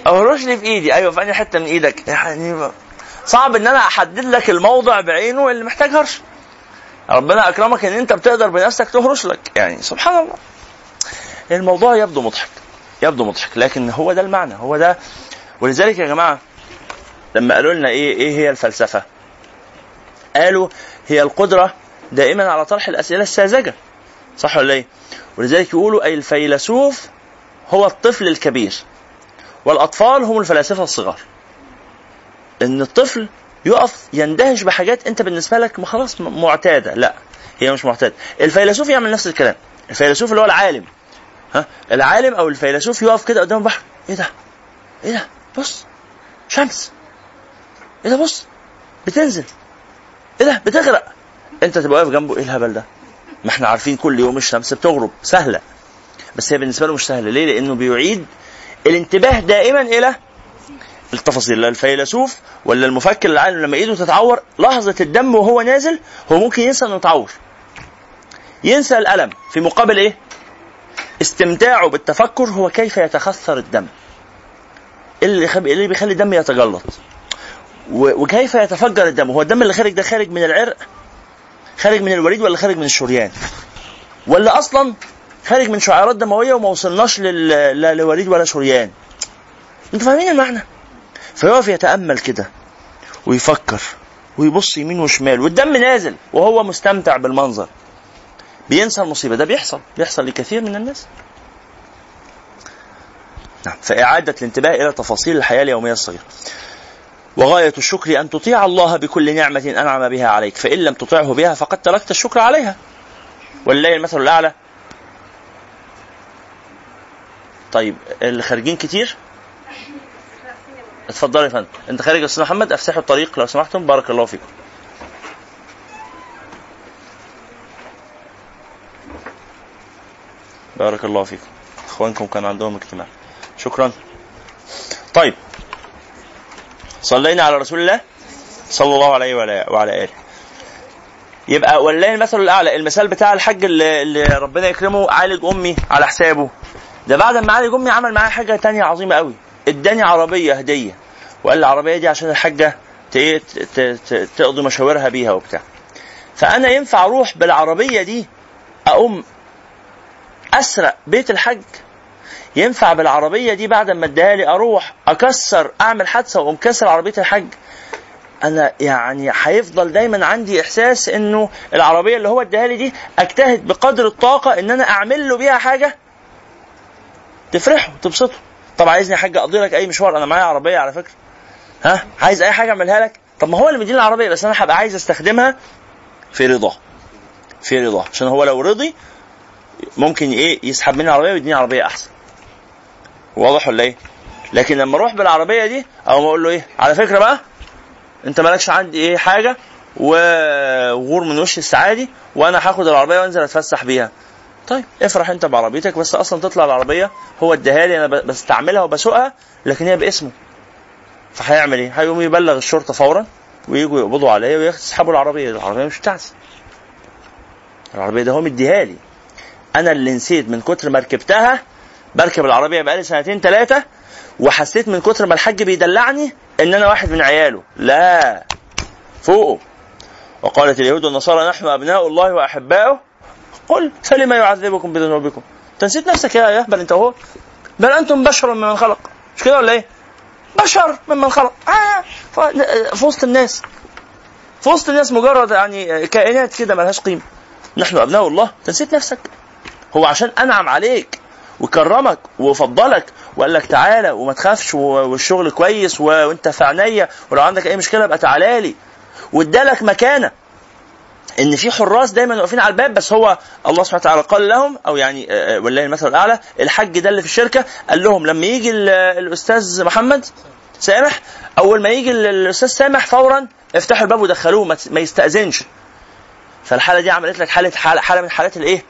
اهرش لي في إيدي. أيوه في أنهي حتة من إيدك؟ يعني صعب إن أنا أحدد لك الموضع بعينه اللي محتاج هرش. ربنا أكرمك إن أنت بتقدر بنفسك تهرش لك. يعني سبحان الله. الموضوع يبدو مضحك. يبدو مضحك. لكن هو ده المعنى. هو ده. ولذلك يا جماعة لما قالوا لنا إيه إيه هي الفلسفة؟ قالوا هي القدرة دائما على طرح الأسئلة الساذجة. صح ولا إيه؟ ولذلك يقولوا أي الفيلسوف هو الطفل الكبير والأطفال هم الفلاسفة الصغار. إن الطفل يقف يندهش بحاجات انت بالنسبة لك خلاص معتادة. لا هي مش معتادة. الفيلسوف يعمل نفس الكلام. الفيلسوف اللي هو العالم. ها؟ العالم أو الفيلسوف يقف كده قدام البحر. إيه ده؟ إيه ده؟ بص. شمس. إيه ده؟ بص. بتنزل. إيه ده؟ بتغرق. أنت تبقى واقف جنبه. إيه الهبل ده؟ ما إحنا عارفين كل يوم الشمس بتغرب. سهلة. بس هي بالنسبة له مش سهلة. ليه؟ لأنه بيعيد الانتباه دائما إلى التفاصيل لا الفيلسوف ولا المفكر العالم لما ايده تتعور لحظة الدم وهو نازل هو ممكن ينسى إنه اتعور ينسى الألم في مقابل إيه؟ استمتاعه بالتفكر هو كيف يتخثر الدم. اللي خب... اللي بيخلي الدم يتجلط. وكيف يتفجر الدم؟ هو الدم اللي خارج ده خارج من العرق؟ خارج من الوريد ولا خارج من الشريان؟ ولا أصلا خارج من شعيرات دموية وما وصلناش لل... لا لوريد ولا شريان؟ أنتوا فاهمين المعنى؟ فيقف يتأمل كده ويفكر ويبص يمين وشمال والدم نازل وهو مستمتع بالمنظر. بينسى المصيبة. ده بيحصل. بيحصل لكثير من الناس. نعم. فإعادة الانتباه إلى تفاصيل الحياة اليومية الصغيرة. وغاية الشكر أن تطيع الله بكل نعمة أنعم بها عليك. فإن لم تطعه بها فقد تركت الشكر عليها. ولله المثل الأعلى. طيب اللي خارجين كتير؟ اتفضل يا فندم. انت خارج يا أستاذ محمد افسحوا الطريق لو سمحتم. بارك الله فيكم. بارك الله فيكم. إخوانكم كان عندهم اجتماع. شكرا. طيب. صلينا على رسول الله صلى الله عليه وعلى, وعلى آله. يبقى ولله المثل الأعلى المثال بتاع الحج اللي, اللي ربنا يكرمه عالج أمي على حسابه. ده بعد ما عالج أمي عمل معايا حاجة تانية عظيمة قوي. اداني عربية هدية وقال لي العربية دي عشان الحاجة تقضي مشاورها بيها وبتاع. فأنا ينفع أروح بالعربية دي أقوم أسرق بيت الحج ينفع بالعربية دي بعد ما اديها لي أروح أكسر أعمل حادثة وأقوم كسر عربية الحج أنا يعني هيفضل دايما عندي إحساس إنه العربية اللي هو اداها لي دي أجتهد بقدر الطاقة إن أنا أعمل له بيها حاجة؟ تفرحه تبسطه طب عايزني يا حاج أقضي لك أي مشوار؟ أنا معايا عربية على فكرة. ها؟ عايز أي حاجة أعملها لك؟ طب ما هو اللي مديني العربية بس أنا هبقى عايز أستخدمها في رضاه في رضاه عشان هو لو رضي ممكن إيه؟ يسحب مني العربية ويديني عربية أحسن. واضح ولا إيه؟ لكن لما أروح بالعربية دي أو ما أقول له إيه؟ على فكرة بقى أنت مالكش عندي إيه حاجة وغور من وش السعادي وأنا هاخد العربية وأنزل أتفسح بيها. طيب. افرح انت بعربيتك بس أصلا تطلع العربية هو اداها لي أنا بستعملها وبسوقها لكن هي باسمه. فهيعمل إيه؟ هيقوم يبلغ الشرطة فورا ويجوا يقبضوا عليا ويسحبوا العربية العربية مش بتاعتي. العربية ده هو مديها لي. أنا اللي نسيت من كتر ما ركبتها بركب العربية بقالي سنتين ثلاثة وحسيت من كتر ما الحاج بيدلعني إن أنا واحد من عياله. لا. فوقه. وقالت اليهود والنصارى نحن أبناء الله وأحباؤه. قل فلما يعذبكم بذنوبكم. انت نسيت نفسك يا يهبل انت هو. بل أنتم بشر ممن خلق. مش كده ولا إيه؟ بشر ممن خلق. آه في وسط الناس. في وسط الناس مجرد يعني كائنات كده ملهاش قيمة. نحن أبناء الله. انت نسيت نفسك. هو عشان أنعم عليك وكرمك وفضلك وقال لك تعالى وما تخافش والشغل كويس وانت في عينيا ولو عندك أي مشكلة ابقى تعالى لي. وادالك مكانة. إن في حراس دايما واقفين على الباب بس هو الله سبحانه وتعالى قال لهم أو يعني والله المثل الأعلى الحج ده اللي في الشركة قال لهم لما يجي الأستاذ محمد سامح أول ما يجي الأستاذ سامح فورا افتحوا الباب ودخلوه ما يستأذنش فالحالة دي عملت لك حالة حالة, حالة من حالات الإيه؟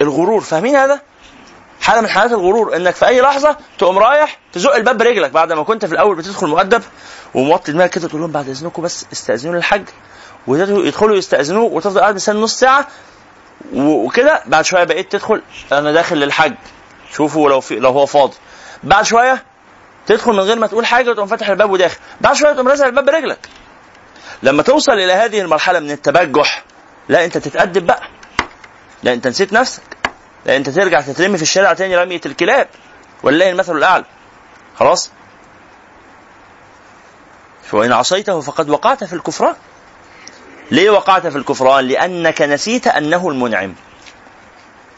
الغرور فاهمين هذا؟ حالة من حالات الغرور إنك في أي لحظة تقوم رايح تزق الباب برجلك بعد ما كنت في الأول بتدخل مؤدب وموطي دماغك كده تقول لهم بعد إذنكم بس استأذنوا الحاج ويدخلوا يستأذنوه وتفضل قاعد مستني نص ساعة وكده. بعد شوية بقيت تدخل أنا داخل للحج. شوفوا لو في لو هو فاضي. بعد شوية تدخل من غير ما تقول حاجة وتقوم فاتح الباب وداخل. بعد شوية تقوم رازع الباب برجلك. لما توصل إلى هذه المرحلة من التبجح لا أنت تتأدب بقى. لا أنت نسيت نفسك. لا أنت ترجع تترمي في الشارع تاني رمية الكلاب. ولله المثل الأعلى. خلاص؟ وإن عصيته فقد وقعت في الكفران. ليه وقعت في الكفران؟ لأنك نسيت أنه المنعم.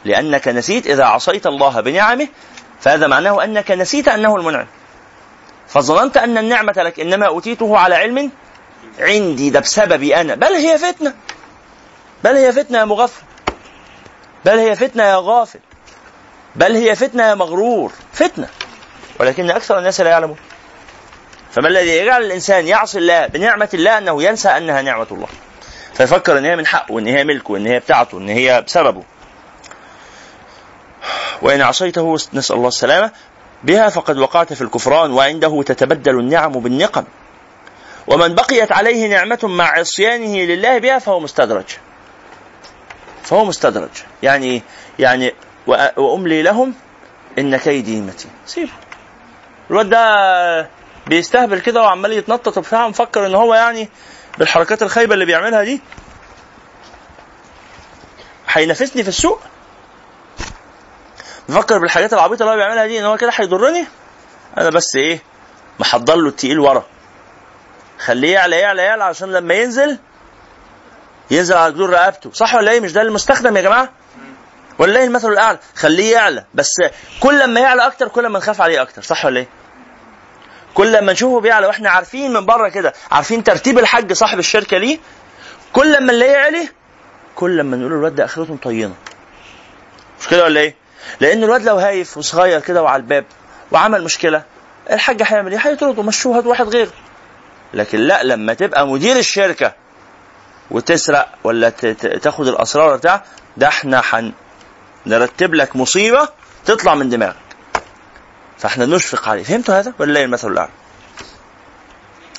لأنك نسيت إذا عصيت الله بنعمه فهذا معناه أنك نسيت أنه المنعم. فظننت أن النعمة لك إنما أوتيته على علم عندي. ده بسببي أنا. بل هي فتنة. بل هي فتنة يا مغفل. بل هي فتنة يا غافل. بل هي فتنة يا مغرور. فتنة. ولكن أكثر الناس لا يعلمون. فما الذي يجعل الإنسان يعصي الله بنعمة الله أنه ينسى أنها نعمة الله؟ فيفكر إن هي من حقه وإن هي ملكه وإن هي بتاعته وإن هي بسببه. وإن عصيته نسأل الله السلامة. بها فقد وقعت في الكفران وعنده تتبدل النعم بالنقم. ومن بقيت عليه نعمة مع عصيانه لله بها فهو مستدرج. فهو مستدرج. يعني يعني وأملي لهم إن كيدي متين. سيبه الواد ده بيستهبل كده وعمال يتنطط وبتاع مفكر إن هو يعني بالحركات الخايبة اللي بيعملها دي. هينافسني في السوق. مفكر بالحاجات العبيطة اللي هو بيعملها دي إن هو كده هيضرني. أنا بس إيه محضر له التقيل ورا. خليه يعلى يعلى يعلى عشان لما ينزل ينزل على جدور رقبته. صح ولا إيه؟ مش ده المستخدم يا جماعة؟ ولا إيه المثل الأعلى؟ خليه يعلى. بس كل ما يعلى أكتر كل ما نخاف عليه أكتر. صح ولا إيه؟ كل ما نشوفه بيعلى وإحنا عارفين من بره كده عارفين ترتيب الحج صاحب الشركة ليه كل ما نلاقيه يعلي كل ما نقول الواد ده أخرته مطينة. مش كده ولا إيه؟ لأن الواد لو هايف وصغير كده وعلى الباب وعمل مشكلة الحاج هيعمل إيه؟ هيطرده مشوه هات واحد غيره. لكن لا لما تبقى مدير الشركة وتسرق ولا تاخد الأسرار بتاع ده إحنا هن نرتب لك مصيبة تطلع من دماغك. فاحنا نشفق عليه. فهمتوا هذا؟ ولا لا المثل الأعلى؟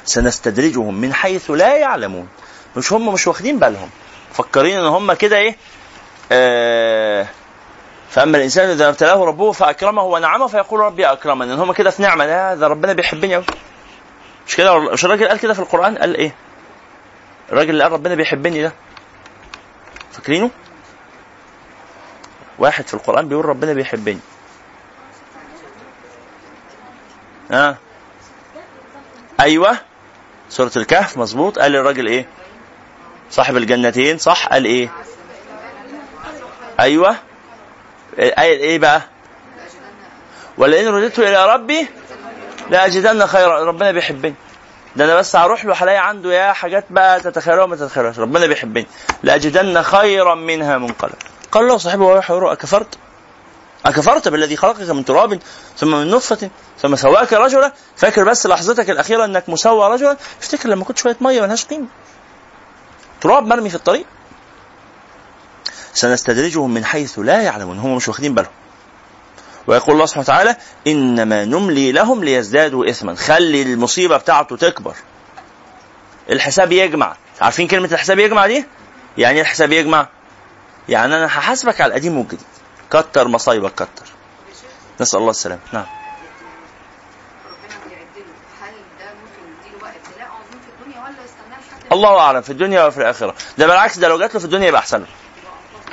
سنستدرجهم من حيث لا يعلمون. مش هم مش واخدين بالهم. مفكرين إن هم كده إيه؟ آه فأما الإنسان إذا ابتلاه ربه فأكرمه ونعمه فيقول ربي اكرمن إن هم كده في نعمة. لا ده ربنا بيحبني قوي مش كده؟ مش الراجل قال كده في القرآن؟ قال إيه؟ الراجل اللي قال ربنا بيحبني ده. فاكرينه؟ واحد في القرآن بيقول ربنا بيحبني. ها. أيوه. سورة الكهف مظبوط. قال الراجل إيه؟ صاحب الجنتين صح؟ قال إيه؟ أيوه. قال إيه بقى؟ ولئن رددت إلى ربي لأجدن خيرا ربنا بيحبني. ده أنا بس هروح له هلاقي عنده يا حاجات بقى تتخيلها وما تتخيلهاش. ربنا بيحبني. لأجدن خيرا منها منقلب. قال له صاحبه وهو أكفرت؟ أكفرت بالذي خلقك من تراب ثم من نطفة ثم سواك رجلا. فاكر بس لحظتك الأخيرة أنك مسوى رجلا. افتكر لما كنت شوية مية ملهاش قيمة. تراب مرمي في الطريق. سنستدرجهم من حيث لا يعلمون. هم مش واخدين بالهم. ويقول الله سبحانه وتعالى إنما نملي لهم ليزدادوا إثما. خلي المصيبة بتاعته تكبر. الحساب يجمع. عارفين كلمة الحساب يجمع دي؟ يعني إيه الحساب يجمع؟ يعني أنا هحاسبك على القديم والجديد. كتر مصايبك كتر. نسأل الله السلامة. نعم. الله أعلم في الدنيا وفي الآخرة. ده بالعكس ده لو جات له في الدنيا يبقى أحسن له.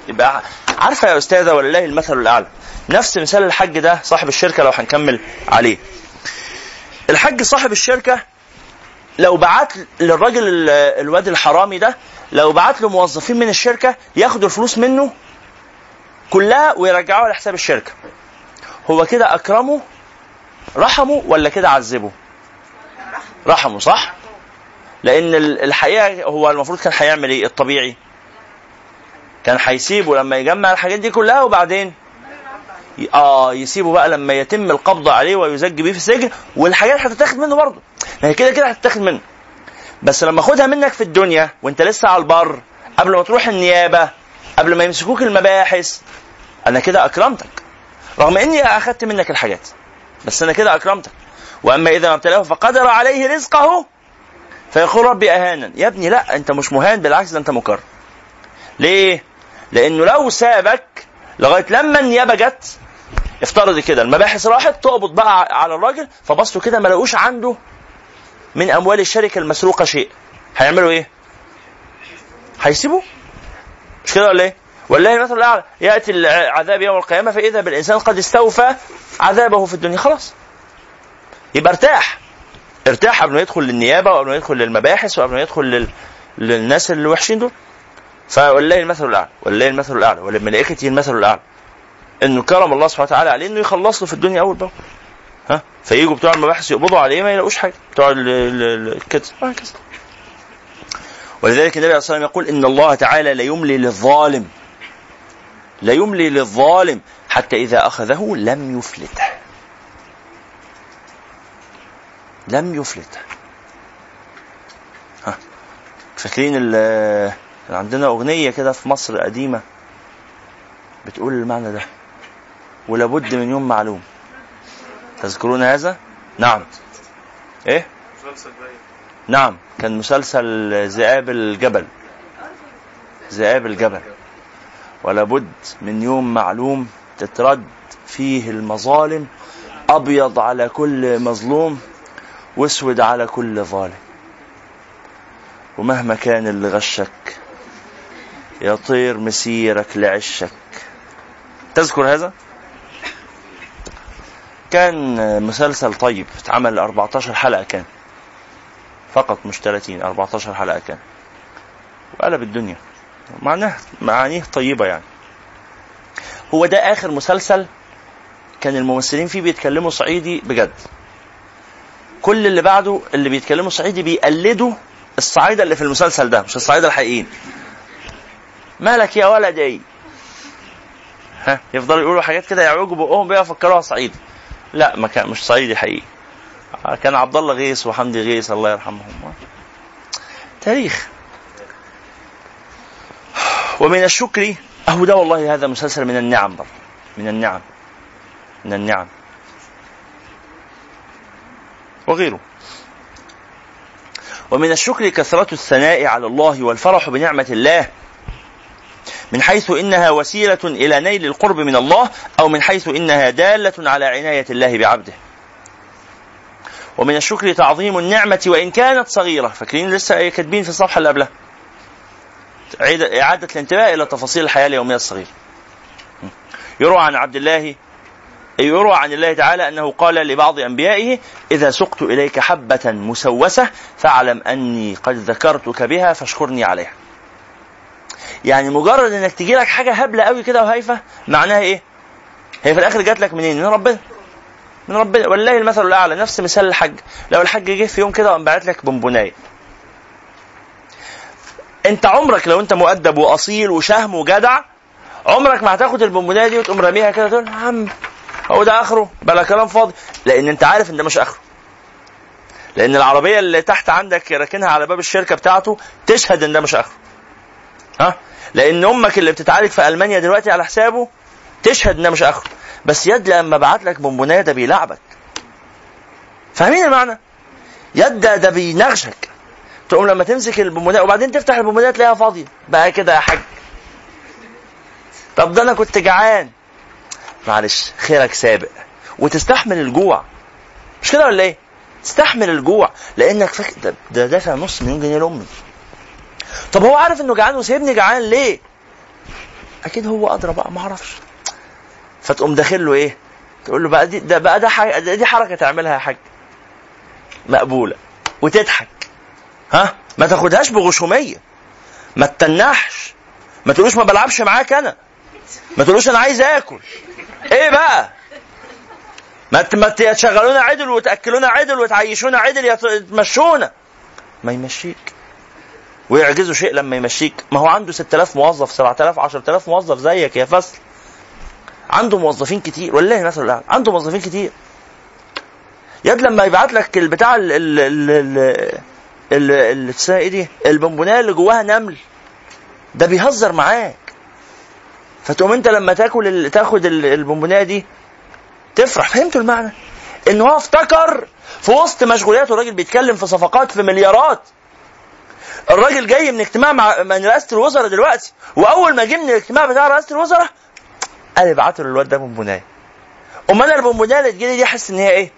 يبقى عارفة يا أستاذة ولله المثل الأعلى. نفس مثال الحج ده صاحب الشركة لو هنكمل عليه. الحج صاحب الشركة لو بعت للراجل ال- الواد الحرامي ده لو بعت له موظفين من الشركة ياخدوا الفلوس منه كلها ويرجعوها لحساب الشركة. هو كده أكرمه رحمه ولا كده عذبه؟ رحمه صح؟ لأن ال- الحقيقة هو المفروض كان هيعمل إيه؟ الطبيعي. كان هيسيبه لما يجمع الحاجات دي كلها وبعدين آه يسيبه بقى لما يتم القبض عليه ويزج بيه في السجن والحاجات هتتاخد منه برضه. هي كده كده هتتاخد منه. بس لما اخدها منك في الدنيا وانت لسه على البر قبل ما تروح النيابة قبل ما يمسكوك المباحث أنا كده أكرمتك. رغم إني اخدت منك الحاجات بس أنا كده أكرمتك. وأما إذا ما ابتلاه فقدر عليه رزقه. فيقول ربي اهانا. يا ابني لا أنت مش مهان بالعكس ده أنت مكرم. ليه؟ لأنه لو سابك لغاية لما النيابة جت افترض كده المباحث راحت تقبض بقى على الراجل فبصوا كده ما لقوش عنده من أموال الشركة المسروقة شيء. هيعملوا إيه؟ هيسيبوه. مش كده ولا إيه؟ والله المثل الأعلى. يأتي العذاب يوم القيامة فإذا بالإنسان قد استوفى عذابه في الدنيا خلاص. يبقى ارتاح. ارتاح قبل ما يدخل للنيابة وقبل ما يدخل للمباحث وقبل ما يدخل لل... للناس اللي وحشين دول. فولله المثل الأعلى. ولله المثل الأعلى. ولملائكته المثل الأعلى. انه كرم الله سبحانه وتعالى عليه إنه يخلص له في الدنيا أول بأول. ها؟ فييجوا بتوع المباحث يقبضوا عليه ما يلاقوش حاجة. بتوع ال- ال- ال- كده وهكذا. ولذلك النبي عليه الصلاة والسلام يقول إن الله تعالى ليملي للظالم. ليملي للظالم حتى إذا أخذه لم يفلته. لم يفلته. ها. فاكرين عندنا أغنية كده في مصر قديمة بتقول المعنى ده. ولابد من يوم معلوم. تذكرون هذا؟ نعم. إيه؟ نعم. كان مسلسل ذئاب الجبل. ذئاب الجبل. ولابد من يوم معلوم تترد فيه المظالم أبيض على كل مظلوم وأسود على كل ظالم. ومهما كان اللي غشك يطير مسيرك لعشك. تذكر هذا؟ كان مسلسل طيب اتعمل 14 حلقة كان. فقط مش 30 14 حلقة كان. وقلب الدنيا. معناه معانيه طيبة يعني. هو ده آخر مسلسل كان الممثلين فيه بيتكلموا صعيدي بجد. كل اللي بعده اللي بيتكلموا صعيدي بيقلدوا الصعايدة اللي في المسلسل ده مش الصعايدة الحقيقيين. مالك يا ولد إيه؟ ها؟ يفضلوا يقولوا حاجات كده يعوجوا بقهم بيها يفكروها صعيدي. لا ما كان مش صعيدي حقيقي. كان عبد الله غيث وحمدي غيث الله يرحمهم تاريخ. ومن الشكر أهو ده والله هذا مسلسل من النعم بر. من النعم من النعم وغيره ومن الشكر كثرة الثناء على الله والفرح بنعمة الله من حيث إنها وسيلة إلى نيل القرب من الله أو من حيث إنها دالة على عناية الله بعبده. ومن الشكر تعظيم النعمة وإن كانت صغيرة، فاكرين لسه كاتبين في الصفحة اللي قبلها. إعادة الانتباه إلى تفاصيل الحياة اليومية الصغيرة. يروى عن عبد الله يروى عن الله تعالى أنه قال لبعض أنبيائه إذا سقت إليك حبة مسوسة فاعلم أني قد ذكرتك بها فاشكرني عليها. يعني مجرد إنك تجي لك حاجة هبلة قوي كده وهايفة معناها إيه؟ هي في الآخر جات لك منين؟ من ربنا من ربنا ولله المثل الأعلى نفس مثال الحج لو الحج جه في يوم كده وقام باعت لك بونبونايه انت عمرك لو انت مؤدب واصيل وشهم وجدع عمرك ما هتاخد البونبونايه دي وتقوم راميها كده تقول عم هو ده آخره بلا كلام فاضي. لأن انت عارف إن ده مش آخره. لأن العربية اللي تحت عندك راكنها على باب الشركة بتاعته تشهد إن ده مش آخره. ها؟ لأن أمك اللي بتتعالج في ألمانيا دلوقتي على حسابه تشهد انها مش آخره. بس يد لما بعت لك بونبونيه ده بيلعبك. فاهمين المعنى؟ يد ده, ده بينغشك. تقوم لما تمسك البونبونيه وبعدين تفتح البونبونيه تلاقيها فاضية. بقى كده يا حاج. طب ده أنا كنت جعان. معلش خيرك سابق. وتستحمل الجوع. مش كده ولا إيه؟ تستحمل الجوع. لأنك فاكر ده, ده دافع نص مليون جنيه لأمي. طب هو عارف إنه جعان وسايبني جعان ليه؟ أكيد هو أدرى بقى ما أعرفش. فتقوم داخل له إيه؟ تقول له بقى دي ده بقى ده دي حركة تعملها يا حاج. مقبولة. وتضحك. ها؟ ما تاخدهاش بغشومية. ما تتنحش. ما تقولوش ما بلعبش معاك أنا. ما تقولوش أنا عايز آكل. إيه بقى؟ ما ما تشغلونا عدل وتأكلونا عدل وتعيشونا عدل يا تمشونا. ما يمشيك. ويعجزه شيء لما يمشيك. ما هو عنده 6000 موظف 7000 10000 موظف زيك يا فصل. عنده موظفين كتير. والله مثلا عنده موظفين كتير. يد لما يبعت لك البتاع ال ال ال ال ال إيه دي؟ البونبونيه اللي جواها نمل. ده بيهزر معاك. فتقوم انت لما تاكل تاخد البونبونيه دي تفرح. فهمتوا المعنى؟ إن هو افتكر في وسط مشغولياته. الراجل بيتكلم في صفقات في مليارات. الراجل جاي من اجتماع مع من رئاسة الوزراء دلوقتي وأول ما جه من الاجتماع بتاع رئاسة الوزراء قال ابعتوا للواد ده بونبوناية. أمال أنا البونبوناية اللي تجيلي دي أحس إن هي إيه؟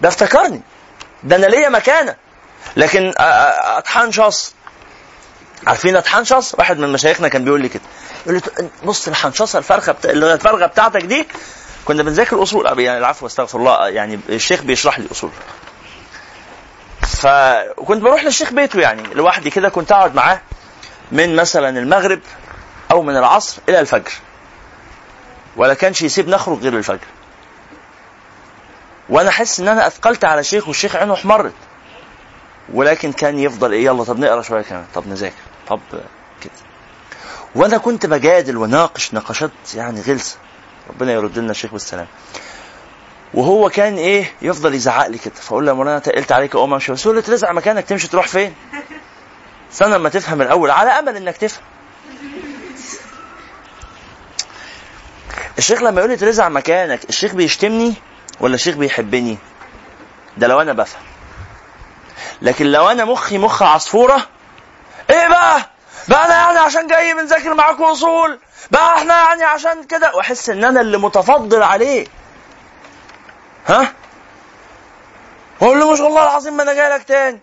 ده افتكرني. ده أنا ليا مكانة. لكن أطحان شص عارفين أطحان شص واحد من مشايخنا كان بيقول لي كده. يقول لي بص الحنشصه الفرخة بتا... الفرخة بتاعتك دي كنا بنذاكر أصول. يعني العفو أستغفر الله. يعني الشيخ بيشرح لي أصول. فكنت بروح للشيخ بيته يعني لوحدي كده كنت أقعد معاه من مثلا المغرب أو من العصر إلى الفجر. ولا كانش يسيب نخرج غير الفجر وأنا أحس إن أنا أثقلت على الشيخ والشيخ عينه احمرت. ولكن كان يفضل إيه يلا طب نقرأ شوية كمان. طب نذاكر. طب كده. وأنا كنت بجادل وناقش نقاشات يعني غلسة. ربنا يرد لنا الشيخ بالسلام. وهو كان إيه يفضل يزعق لي كده. فأقول له يا مولانا تقلت عليك أقوم أمشي. بس له ترزع مكانك تمشي تروح فين؟ استنى لما تفهم الأول. على أمل إنك تفهم. الشيخ لما يقول لي ترزع مكانك الشيخ بيشتمني ولا الشيخ بيحبني؟ ده لو أنا بفهم. لكن لو أنا مخي مخ عصفورة إيه بقى؟ بقى أنا يعني عشان جاي بنذاكر معاكم أصول بقى إحنا يعني عشان كده وأحس إن أنا اللي متفضل عليه. ها؟ أقول له ما شاء الله العظيم ما أنا جاي لك تاني.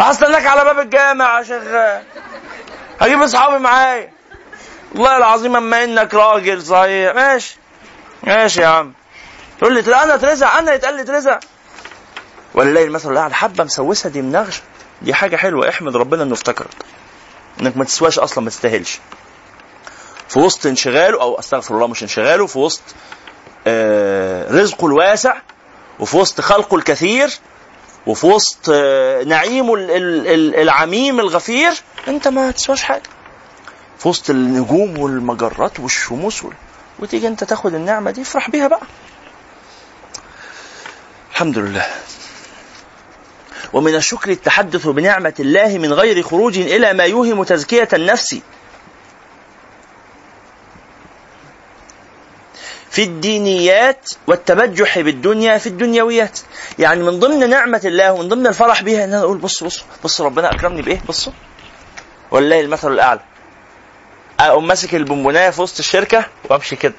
هستناك على باب الجامع يا شغال هجيب أصحابي معايا. والله العظيم أما إنك راجل صحيح. ماشي. ماشي يا عم. تقول لي أنا اترزع أنا يتقال لي اترزع ولله المثل الاعلى حبة مسوسة دي منغشه دي حاجة حلوة. احمد ربنا إنه افتكرك إنك ما تسواش أصلا ما تستاهلش. في وسط انشغاله أو أستغفر الله مش انشغاله في وسط آه رزقه الواسع وفي وسط خلقه الكثير وفي وسط آه نعيمه ال- ال- ال- العميم الغفير أنت ما تسواش حاجة. في وسط النجوم والمجرات والشموس وال... وتيجي أنت تاخد النعمة دي افرح بيها بقى. الحمد لله. ومن الشكر التحدث بنعمة الله من غير خروج إلى ما يوهم تزكية النفس. في الدينيات والتبجح بالدنيا في الدنيويات. يعني من ضمن نعمة الله ومن ضمن الفرح بها إن أنا أقول بص بص بص ربنا أكرمني بإيه؟ بصوا ولله المثل الأعلى. أقوم ماسك البونبوناية في وسط الشركة وأمشي كده.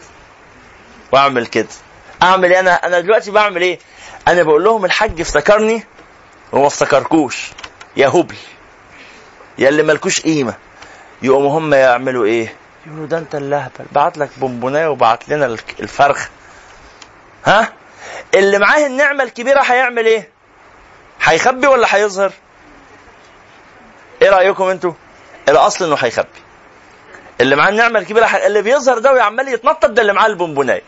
وأعمل كده. أعمل إيه؟ أنا أنا دلوقتي بعمل إيه؟ أنا بقول لهم الحاج افتكرني وما افتكركوش يا هبل. يا اللي مالكوش قيمة. يقوموا هم يعملوا إيه؟ يقولوا ده أنت اللهبل. بعت لك بونبوناية وبعت لنا الك- الفرخ. ها؟ اللي معاه النعمة الكبيرة هيعمل إيه؟ هيخبي ولا هيظهر؟ إيه رأيكم أنتوا؟ الأصل إنه هيخبي. اللي معاه النعمة الكبيرة اللي بيظهر ده وعمال يتنطط ده اللي معاه البونبوناية.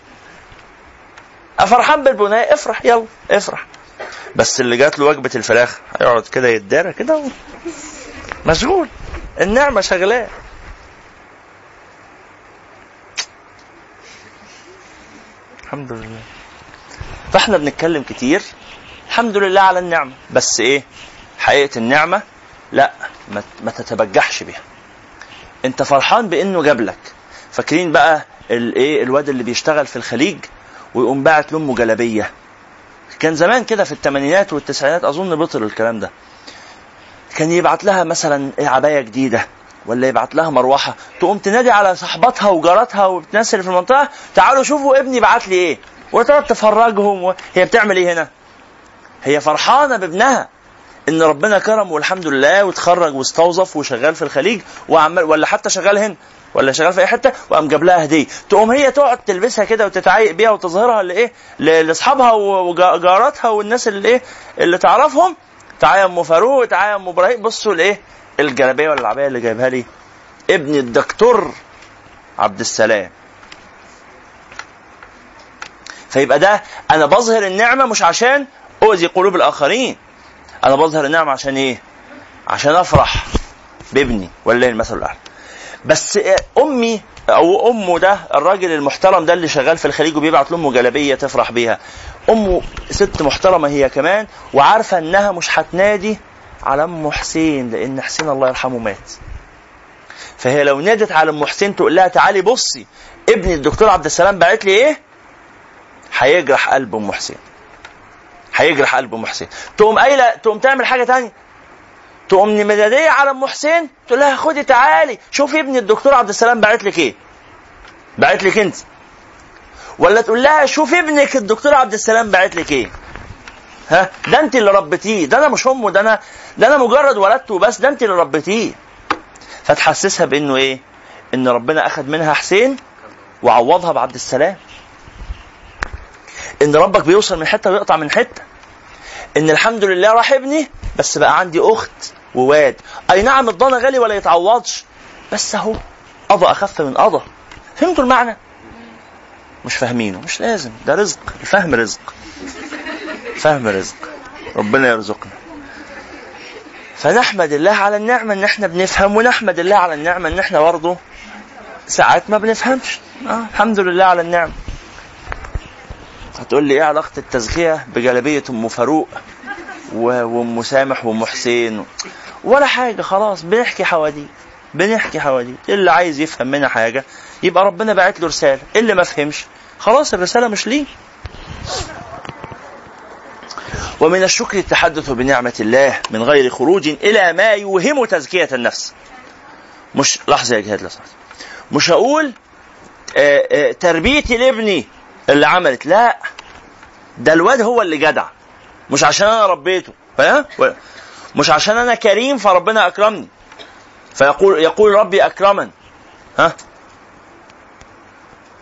فرحان بالبوناية؟ افرح. يلا افرح. بس اللي جات له وجبة الفراخ هيقعد كده يتدارى كده مشغول. النعمة شغلاه. الحمد لله. فاحنا بنتكلم كتير. الحمد لله على النعمة. بس إيه؟ حقيقة النعمة لا ما تتبجحش بيها. أنت فرحان بإنه جاب لك فاكرين بقى الايه الواد اللي بيشتغل في الخليج ويقوم باعت لأمه جلابية. كان زمان كده في الثمانينات والتسعينات أظن بطل الكلام ده. كان يبعت لها مثلا عباية جديدة ولا يبعت لها مروحة تقوم تنادي على صاحباتها وجاراتها والناس اللي في المنطقة تعالوا شوفوا ابني بعت لي إيه؟ وتقعد تفرجهم و... هي بتعمل إيه هنا؟ هي فرحانة بابنها. إن ربنا كرم والحمد لله وتخرج واستوظف وشغال في الخليج وعمال ولا حتى شغال هنا ولا شغال في أي حتة وقام جاب لها هدية. تقوم هي تقعد تلبسها كده وتتعايق بيها وتظهرها لإيه؟ لأصحابها وجاراتها والناس اللي إيه؟ اللي تعرفهم. تعالى يا أم فاروق تعالى يا أم إبراهيم. بصوا لإيه؟ الجلابية ولا العباية اللي جايبها لي. ابن الدكتور عبد السلام. فيبقى ده أنا بظهر النعمة مش عشان اؤذي قلوب الآخرين. أنا بظهر النعمه عشان إيه؟ عشان أفرح بابني ولله المثل الاعلى بس أمي أو أمه ده الراجل المحترم ده اللي شغال في الخليج وبيبعت لأمه جلابية تفرح بيها. أمه ست محترمة هي كمان وعارفة إنها مش هتنادي على أم حسين لأن حسين الله يرحمه مات. فهي لو نادت على أم حسين تقول لها تعالي بصي ابني الدكتور عبد السلام بعت لي إيه؟ هيجرح قلب أم حسين. هيجرح قلب أم حسين. تقوم قايلة تقوم تعمل حاجة تانية. تقوم مناديه على أم حسين تقول لها خدي تعالي. شوفي ابن الدكتور عبد السلام بعت لك إيه؟ بعت لك أنت. ولا تقول لها شوفي ابنك الدكتور عبد السلام بعت لك إيه؟ ها؟ ده أنت اللي ربيتيه. ده أنا مش أمه ده أنا ده أنا مجرد ولدته بس. ده أنت اللي ربيتيه. فتحسسها بإنه إيه؟ إن ربنا أخذ منها حسين وعوضها بعبد السلام. إن ربك بيوصل من حتة ويقطع من حتة. إن الحمد لله راح ابني بس بقى عندي أخت وواد. أي نعم الضنا غالي ولا يتعوضش بس أهو قضى أخف من قضى. فهمتوا المعنى؟ مش فاهمينه مش لازم. ده رزق الفهم رزق. فهم رزق. ربنا يرزقنا. فنحمد الله على النعمة إن إحنا بنفهم ونحمد الله على النعمة إن إحنا برضه ساعات ما بنفهمش. آه الحمد لله على النعمة. هتقول لي إيه علاقة التزكية بجلبية أم فاروق وأم سامح وأم حسين ولا حاجة خلاص بنحكي حواديت بنحكي حواديت. اللي عايز يفهم منها حاجة يبقى ربنا باعت له رسالة اللي ما فهمش خلاص الرسالة مش ليه. ومن الشكر التحدث بنعمة الله من غير خروج إلى ما يوهم تزكية النفس. مش لحظة يا جهاد لو. مش هقول آه، آه، تربيتي لابني اللي عملت. لا ده الواد هو اللي جدع. مش عشان أنا ربيته. فاهم مش عشان أنا كريم فربنا أكرمني. فيقول يقول ربي أكرمن. ها؟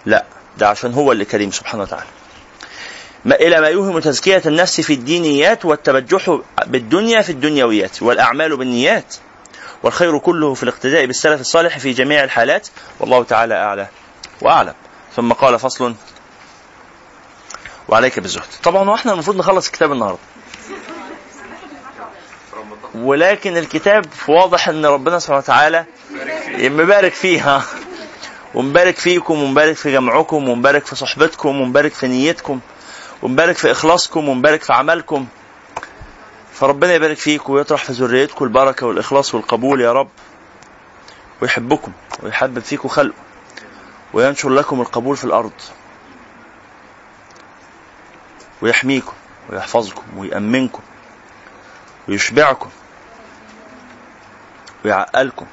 لا ده عشان هو اللي كريم سبحانه وتعالى. ما إلى ما يوهم تزكية النفس في الدينيات والتبجح بالدنيا في الدنيويات والأعمال بالنيات. والخير كله في الاقتداء بالسلف الصالح في جميع الحالات. والله تعالى أعلى وأعلم. ثم قال فصل. وعليك بالزهد. طبعا وإحنا المفروض نخلص الكتاب النهارده. ولكن الكتاب واضح ان ربنا سبحانه وتعالى مبارك فيها ومبارك فيكم ومبارك في جمعكم ومبارك في صحبتكم ومبارك في نيتكم ومبارك في إخلاصكم ومبارك في عملكم. فربنا يبارك فيكم ويطرح في ذريتكم البركة والإخلاص والقبول يا رب. ويحبكم ويحبب فيكم خلقه وينشر لكم القبول في الأرض. ويحميكم ويحفظكم ويأمنكم ويشبعكم ويعقلكم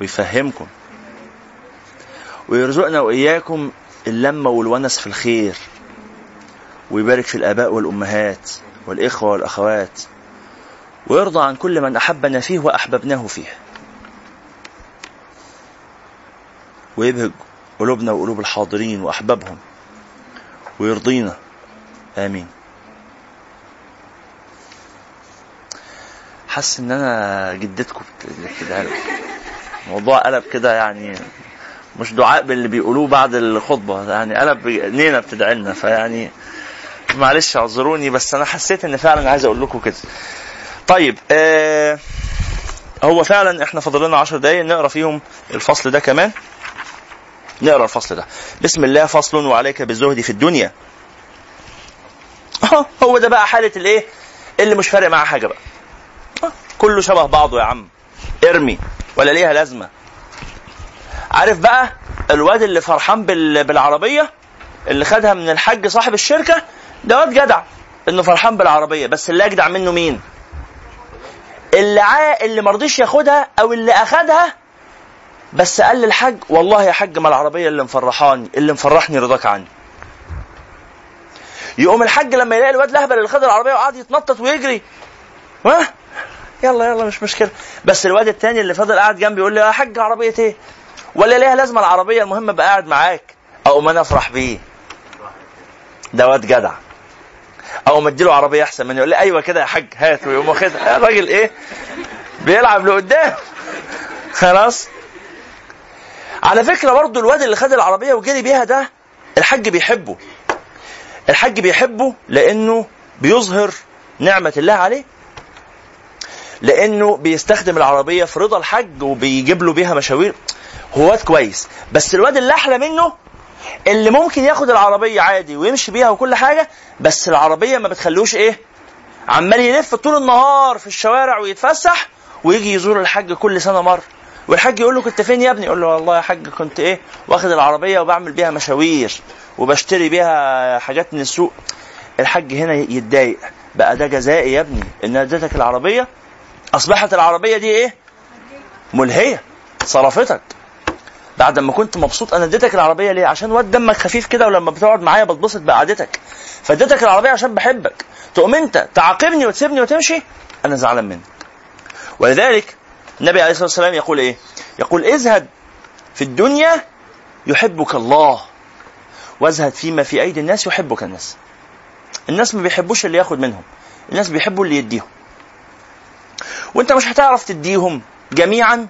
ويفهمكم ويرزقنا وإياكم اللمة والونس في الخير ويبارك في الآباء والأمهات والإخوة والأخوات ويرضى عن كل من أحبنا فيه وأحببناه فيه ويبهج قلوبنا وقلوب الحاضرين وأحبابهم ويرضينا. آمين. حاسس إن أنا جدتكم كده الموضوع قلب كده يعني مش دعاء باللي بيقولوه بعد الخطبة. يعني قلب نينا بتدعي لنا. فيعني معلش اعذروني بس أنا حسيت إن فعلا عايز أقول لكم كده. طيب آه هو فعلا إحنا فاضل لنا 10 دقايق نقرأ فيهم الفصل ده كمان. نقرأ الفصل ده. بسم الله فصل وعليك بالزهد في الدنيا. آه هو ده بقى حالة الإيه؟ اللي مش فارق معاه حاجة بقى. آه، كله شبه بعضه يا عم. ارمي ولا ليها لازمة. عارف بقى الواد اللي فرحان بالعربية؟ اللي خدها من الحاج صاحب الشركة؟ ده واد جدع. إنه فرحان بالعربية بس اللي أجدع منه مين؟ اللي عا اللي مرضيش ياخدها أو اللي أخدها بس قال للحاج والله يا حاج ما العربية اللي مفرحاني اللي مفرحني رضاك عني. يقوم الحاج لما يلاقي الواد لهبل اللي خد العربية وقعد يتنطط ويجري. ها؟ يلا يلا مش مشكلة. بس الواد التاني اللي فضل قاعد جنبي يقول لي يا حاج عربية إيه؟ ولا ليها لازمة العربية المهم ابقى قاعد معاك. أو ما أنا أفرح بيه. ده واد جدع. أو ما أديله عربية أحسن مني يقول لي أيوه كده يا حاج هات. ويقوم واخدها. الراجل إيه؟ بيلعب لقدام. خلاص؟ على فكرة برضو الواد اللي خد العربية وجري بيها ده الحاج بيحبه. الحج بيحبه لأنه بيظهر نعمة الله عليه. لأنه بيستخدم العربية في رضا الحج وبيجيب له بيها مشاوير. هو واد كويس. بس الواد اللي أحلى منه اللي ممكن ياخد العربية عادي ويمشي بيها وكل حاجة بس العربية ما بتخلوش إيه عمال يلف طول النهار في الشوارع ويتفسح ويجي يزور الحج كل سنة مرة. والحاج يقول له كنت فين يا ابني؟ يقول له والله يا حاج كنت إيه واخد العربية وبعمل بيها مشاوير وبشتري بيها حاجات من السوق. الحاج هنا يتضايق. بقى ده جزائي يا ابني. إن اديتك العربية أصبحت العربية دي إيه؟ ملهية. صرفتك. بعد ما كنت مبسوط أنا اديتك العربية ليه؟ عشان واد دمك خفيف كده ولما بتقعد معايا بتبسط بقعدتك. فاديتك العربية عشان بحبك. تقوم أنت تعاقبني وتسيبني وتمشي أنا زعلان منك. ولذلك النبي عليه الصلاة والسلام يقول إيه؟ يقول ازهد في الدنيا يحبك الله. وازهد فيما في أيدي الناس يحبك الناس. الناس ما بيحبوش اللي ياخد منهم. الناس بيحبوا اللي يديهم. وانت مش هتعرف تديهم جميعا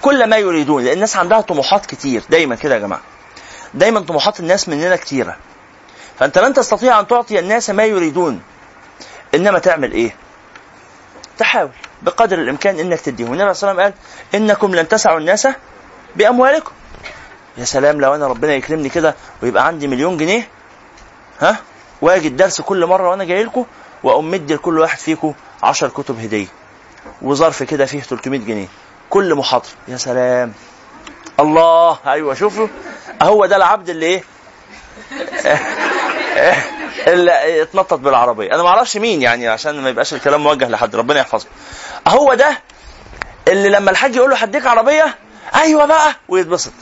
كل ما يريدون لأن الناس عندها طموحات كتير. دايما كده يا جماعة. دايما طموحات الناس مننا كتيرة. فأنت لن تستطيع أن تعطي الناس ما يريدون. إنما تعمل إيه؟ تحاول. بقدر الإمكان إنك تديهم النبي صلى الله عليه وسلم قال إنكم لن تسعوا الناس بأموالكم. يا سلام لو انا ربنا يكرمني كده ويبقى عندي مليون جنيه ها واجي الدرس كل مرة وأنا جاي لكم وأقوم مدي لكل واحد فيكم 10 كتب هدية وظرف كده فيه 300 جنيه. كل محاضره يا سلام. الله. أيوه شوفوا. هو ده العبد اللي إيه؟ اللي اتنطط بالعربية. أنا ما أعرفش مين يعني عشان ما يبقاش الكلام موجه لحد. ربنا يحفظه. هو ده اللي لما الحاج يقول له هديك عربية؟ أيوه بقى ويتبسط.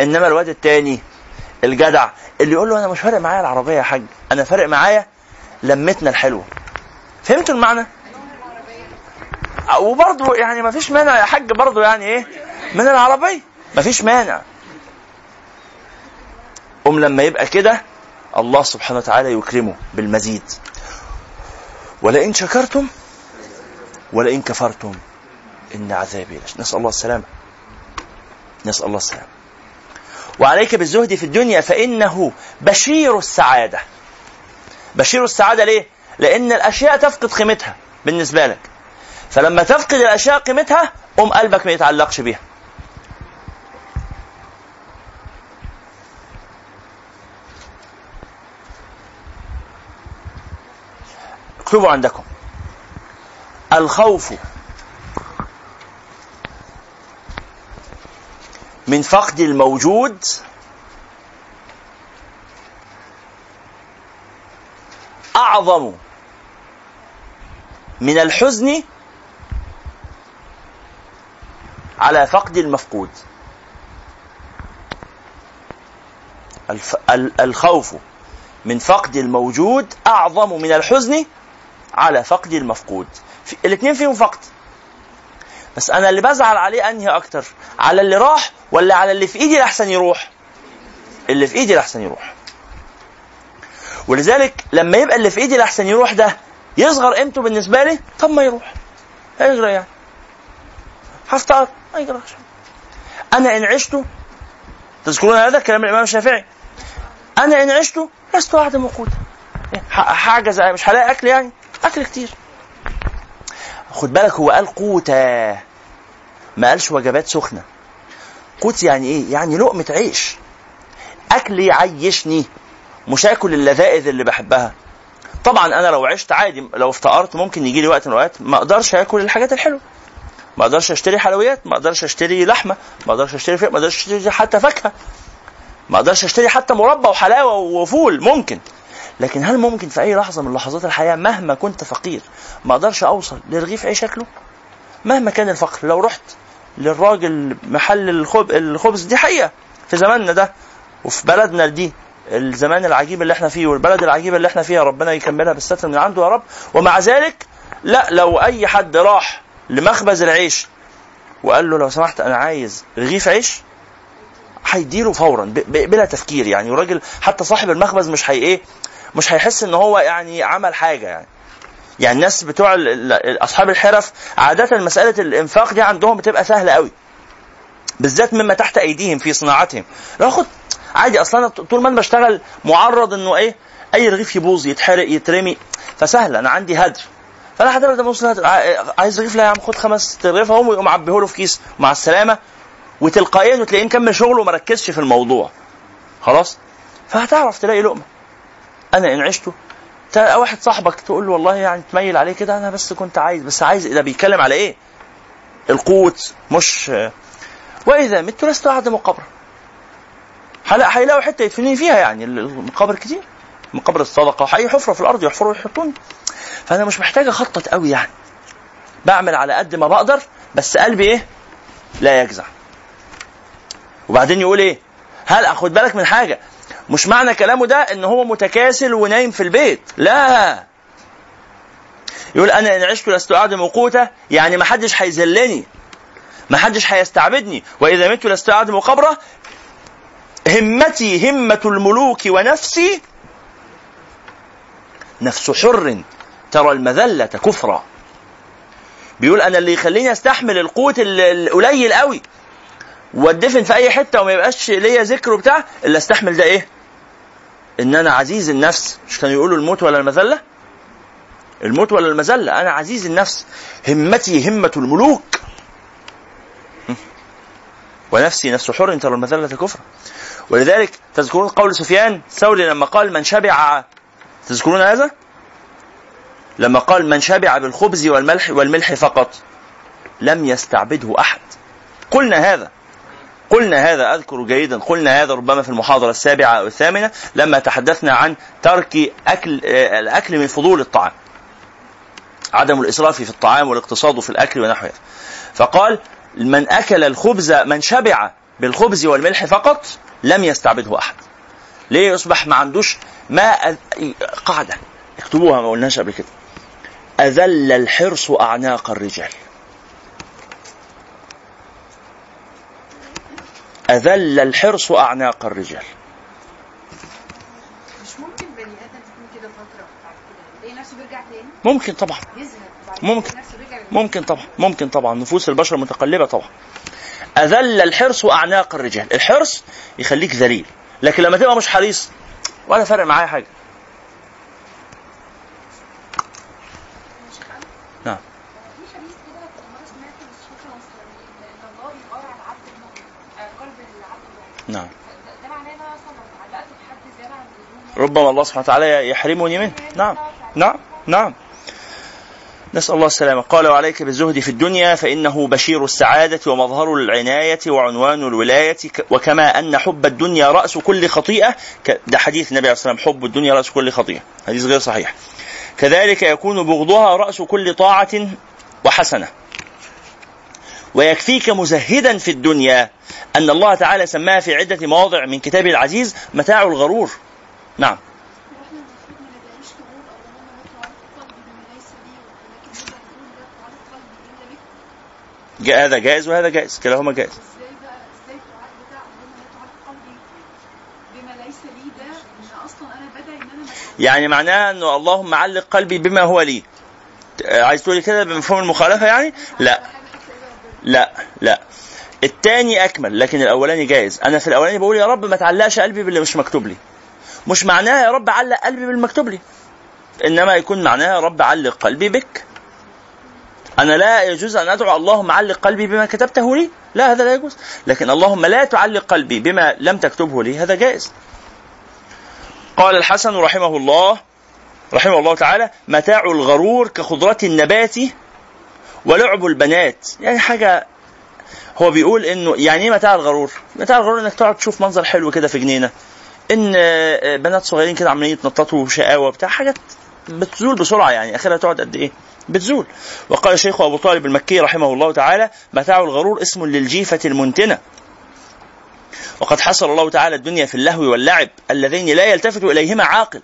إنما الواد التاني الجدع اللي يقول له أنا مش فارق معايا العربية يا حاج أنا فارق معايا لمتنا الحلوه فهمتوا المعنى؟ وبرضه يعني ما فيش مانع يا حاج برضه يعني إيه؟ من العربية. ما فيش مانع. قوم لما يبقى كده الله سبحانه وتعالى يكرمه بالمزيد. ولئن شكرتم ولئن كفرتم إن عذابي لش نسأل الله السلامة نسأل الله السلامة وعليك بالزهد في الدنيا فإنه بشير السعادة. بشير السعادة ليه؟ لأن الأشياء تفقد قيمتها بالنسبة لك. فلما تفقد الأشياء قيمتها قوم قلبك ما يتعلقش بيها. اكتبوا عندكم. الخوف من فقد الموجود أعظم من الحزن على فقد المفقود. الخوف من فقد الموجود أعظم من الحزن على فقد المفقود الاثنين فيهم فقد بس أنا اللي بزعل عليه أنهي أكتر على اللي راح ولا على اللي في إيدي الاحسن يروح؟ اللي في إيدي الاحسن يروح. ولذلك لما يبقى اللي في إيدي الاحسن يروح ده يصغر قيمته بالنسبة لي طب ما يروح. هيجرى يعني. هفتقر ما يجراش أنا إن عشت تذكرون هذا كلام الإمام الشافعي. أنا إن عشت لست اعدم وقوتا حاجز مش هلاقي أكل يعني؟ أكل كتير. خد بالك هو قال قوتا ما قالش وجبات سخنة. قوت يعني إيه؟ يعني لقمة عيش. أكل يعيشني مش آكل اللذائذ اللي بحبها. طبعا أنا لو عشت عادي لو افتقرت ممكن يجي لي وقت من الأوقات ما أقدرش آكل الحاجات الحلوة. ما أقدرش أشتري حلويات ما أقدرش أشتري لحمة ما أقدرش أشتري فيه ما أقدرش أشتري حتى فاكهة. ما أقدرش أشتري حتى مربى وحلاوة وفول ممكن. لكن هل ممكن في أي لحظة من لحظات الحياة مهما كنت فقير ما أقدرش أوصل لرغيف عيش اكله مهما كان الفقر لو رحت للراجل محل الخب... الخبز دي حقيقة. في زماننا ده وفي بلدنا دي الزمان العجيب اللي إحنا فيه والبلد العجيبة اللي إحنا فيها ربنا يكملها بالستر من عنده يا رب. ومع ذلك لا لو أي حد راح لمخبز العيش وقال له لو سمحت أنا عايز رغيف عيش هيديله فورا بلا تفكير يعني. وراجل حتى صاحب المخبز مش هي إيه؟ مش هيحس إن هو يعني عمل حاجة يعني. يعني الناس بتوع أصحاب الحرف عادة مسألة الإنفاق دي عندهم بتبقى سهلة قوي. بالذات مما تحت أيديهم في صناعتهم. لو خد عادي أصلا طول ما أنا بشتغل معرض إنه إيه أي رغيف يبوظ يتحرق يترمي فسهل أنا عندي هدر فانا حضرتك ده بص عايز رغيف؟ لا يا عم خد خمس رغيف أهو ويقوم عبيه له في كيس. مع السلامة. وتلقائيا وتلاقيه مكمل شغله وما ركزش في الموضوع. خلاص؟ فهتعرف تلاقي لقمة. أنا إن عشت واحد صاحبك تقول له والله يعني تميل عليه كده أنا بس كنت عايز بس عايز ده بيتكلم على إيه؟ القوت مش وإذا مت لست أعدم قبرا هيلاقوا حتة يدفنوني فيها يعني المقابر كتير. مقابر الصدقة وحي حفرة في الأرض يحفروا ويحطوني. فأنا مش محتاج اخطط قوي يعني. بعمل على قد ما بقدر بس قلبي إيه؟ لا يجزع. وبعدين يقول إيه؟ هل أخد بالك من حاجة؟ مش معنى كلامه ده إن هو متكاسل ونايم في البيت. لا. يقول أنا إن عشت لست اعدم قوته يعني ما حدش هيذلني ما حدش هيستعبدني. وإذا مت لست اعدم قبره همتي همة الملوك ونفسي نفس حر ترى المذلة كفرا. بيقول أنا اللي يخليني أستحمل القوت القليل قوي. وادفن في أي حتة وما يبقاش ليا ذكر وبتاع اللي أستحمل ده إيه؟ إن أنا عزيز النفس. مش كانوا يقولوا الموت ولا المذلة؟ الموت ولا المذلة؟ أنا عزيز النفس. همتي همة الملوك. ونفسي نفس حر ترى المذلة كفر. ولذلك تذكرون قول سفيان الثوري لما قال من شبع تذكرون هذا؟ لما قال من شبع بالخبز والملح والملح فقط. لم يستعبده أحد. قلنا هذا. قلنا هذا أذكر جيدا قلنا هذا ربما في المحاضرة السابعة أو الثامنة لما تحدثنا عن ترك أكل آه، الأكل من فضول الطعام. عدم الإسراف في الطعام والاقتصاد في الأكل ونحوه فقال من أكل الخبز من شبع بالخبز والملح فقط لم يستعبده أحد. ليه يصبح ما عندوش ما قاعدة. اكتبوها ما قلناش قبل كده. أذل الحرص أعناق الرجال. أذل الحرص اعناق الرجال. مش ممكن بني يكون كده كده؟ يلاقي نفسه بيرجع تاني؟ ممكن طبعا. ممكن. ممكن طبعا. ممكن طبعا. نفوس البشر متقلبة طبعا. أذل الحرص اعناق الرجال. الحرص يخليك ذليل. لكن لما تبقى مش حريص ولا فرق معايا حاجة نعم في حديث كده كنت مرة سمعته بس مش فاكرة مصدر ان الله بيغار على العبد المؤمن آه، قلب العبد المؤمن نعم ده- ده معناه ان أنا أصلا لو اتعلقت بحد زيادة عن اللزوم ربما الله سبحانه وتعالى يحرمني منه. نعم. نعم. نعم. نسأل الله السلامة. قال وعليك بالزهد في الدنيا فإنه بشير السعادة ومظهر العناية وعنوان الولاية وكما أن حب الدنيا رأس كل خطيئة. ده حديث النبي عليه الصلاة والسلام حب الدنيا رأس كل خطيئة. حديث غير صحيح. كذلك يكون بغضها رأس كل طاعة وحسنة. ويكفيك مزهدا في الدنيا أن الله تعالى سماها في عدة مواضع من كتابه العزيز متاع الغرور. نعم. وإحنا المفروض ما ندعيش غرور أو اللهم لا تعلق قلبي بما ليس لي ولكن نقدر نقول لا تعلق قلبي الا بك جا- هذا جائز وهذا جائز. كلاهما جائز. يعني معناها أنه اللهم علق قلبي بما هو لي. آه، عايز تقولي كده بمفهوم المخالفة يعني؟ لا. لا لا. الثاني أكمل لكن الأولاني جائز. أنا في الأولاني بقول يا رب ما تعلقش قلبي باللي مش مكتوب لي. مش معناها يا رب علق قلبي بالمكتوب لي. إنما يكون معناها يا رب علق قلبي بك. أنا لا يجوز أن أدعو اللهم علق قلبي بما كتبته لي. لا هذا لا يجوز. لكن اللهم لا تعلق قلبي بما لم تكتبه لي هذا جائز. قال الحسن رحمه الله رحمه الله تعالى متاع الغرور كخضرة النبات ولعب البنات. يعني حاجة هو بيقول إنه يعني إيه متاع الغرور؟ متاع الغرور إنك تقعد تشوف منظر حلو كده في جنينة. إن آه، بنات صغيرين كده عمالين يتنططوا شقاوه بتاع حاجات بتزول بسرعة يعني. آخرها تقعد قد إيه؟ بتزول. وقال الشيخ أبو طالب المكي رحمه الله تعالى متاع الغرور اسم للجيفة المنتنة. وقد حصر الله تعالى الدنيا في اللهو واللعب اللذين لا يلتفت إليهما عاقل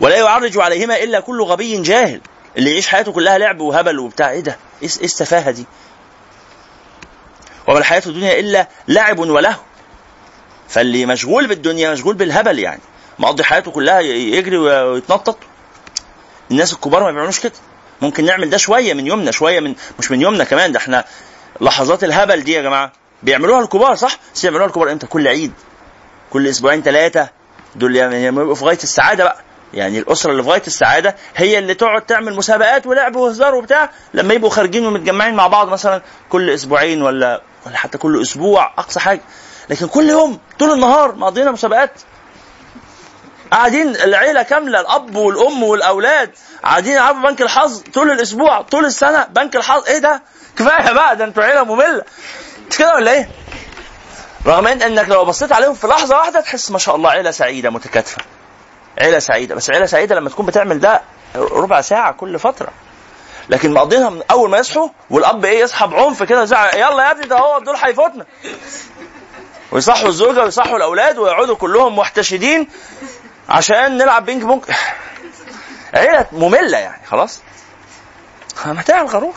ولا يعرج عليهما إلا كل غبي جاهل. اللي يعيش حياته كلها لعب وهبل وبتاع. إيه ده؟ إيه إيه السفاهة دي؟ وما الحياة الدنيا إلا لعب ولهو فاللي مشغول بالدنيا مشغول بالهبل يعني. مقضي حياته كلها يجري ويتنطط. الناس الكبار ما بيعملوش كده. ممكن نعمل ده شوية من يومنا شوية من مش من يومنا كمان. ده إحنا لحظات الهبل دي يا جماعة. بيعملوها الكبار صح؟ بس يعملوها الكبار إمتى؟ كل عيد كل أسبوعين ثلاثة دول يعني لما يبقوا في غاية السعادة بقى. يعني الأسرة اللي في غاية السعادة هي اللي تقعد تعمل مسابقات ولعب وهزار وبتاع لما يبقوا خارجين ومتجمعين مع بعض مثلا كل أسبوعين ولا ولا حتى كل أسبوع أقصى حاجة. لكن كل يوم طول النهار مقضينا مسابقات. قاعدين العيلة كاملة الأب والأم والأولاد قاعدين يلعبوا بنك الحظ طول الأسبوع طول السنة بنك الحظ. إيه ده؟ كفاية بقى ده أنتوا عيلة مملة. مش كده ولا إيه؟ رغم إن إنك لو بصيت عليهم في لحظة واحدة تحس ما شاء الله عيلة سعيدة متكاتفة. عيلة سعيدة. بس عيلة سعيدة لما تكون بتعمل ده ربع ساعة كل فترة. لكن مقضينها من أول ما يصحوا والأب إيه يصحى بعنف كده يزعق يلا يا ابني ده هو دول هيفوتنا. ويصحوا الزوجة ويصحوا الأولاد ويقعدوا كلهم محتشدين عشان نلعب بينج بونج. عيلة مملة يعني خلاص. متاع الغرور.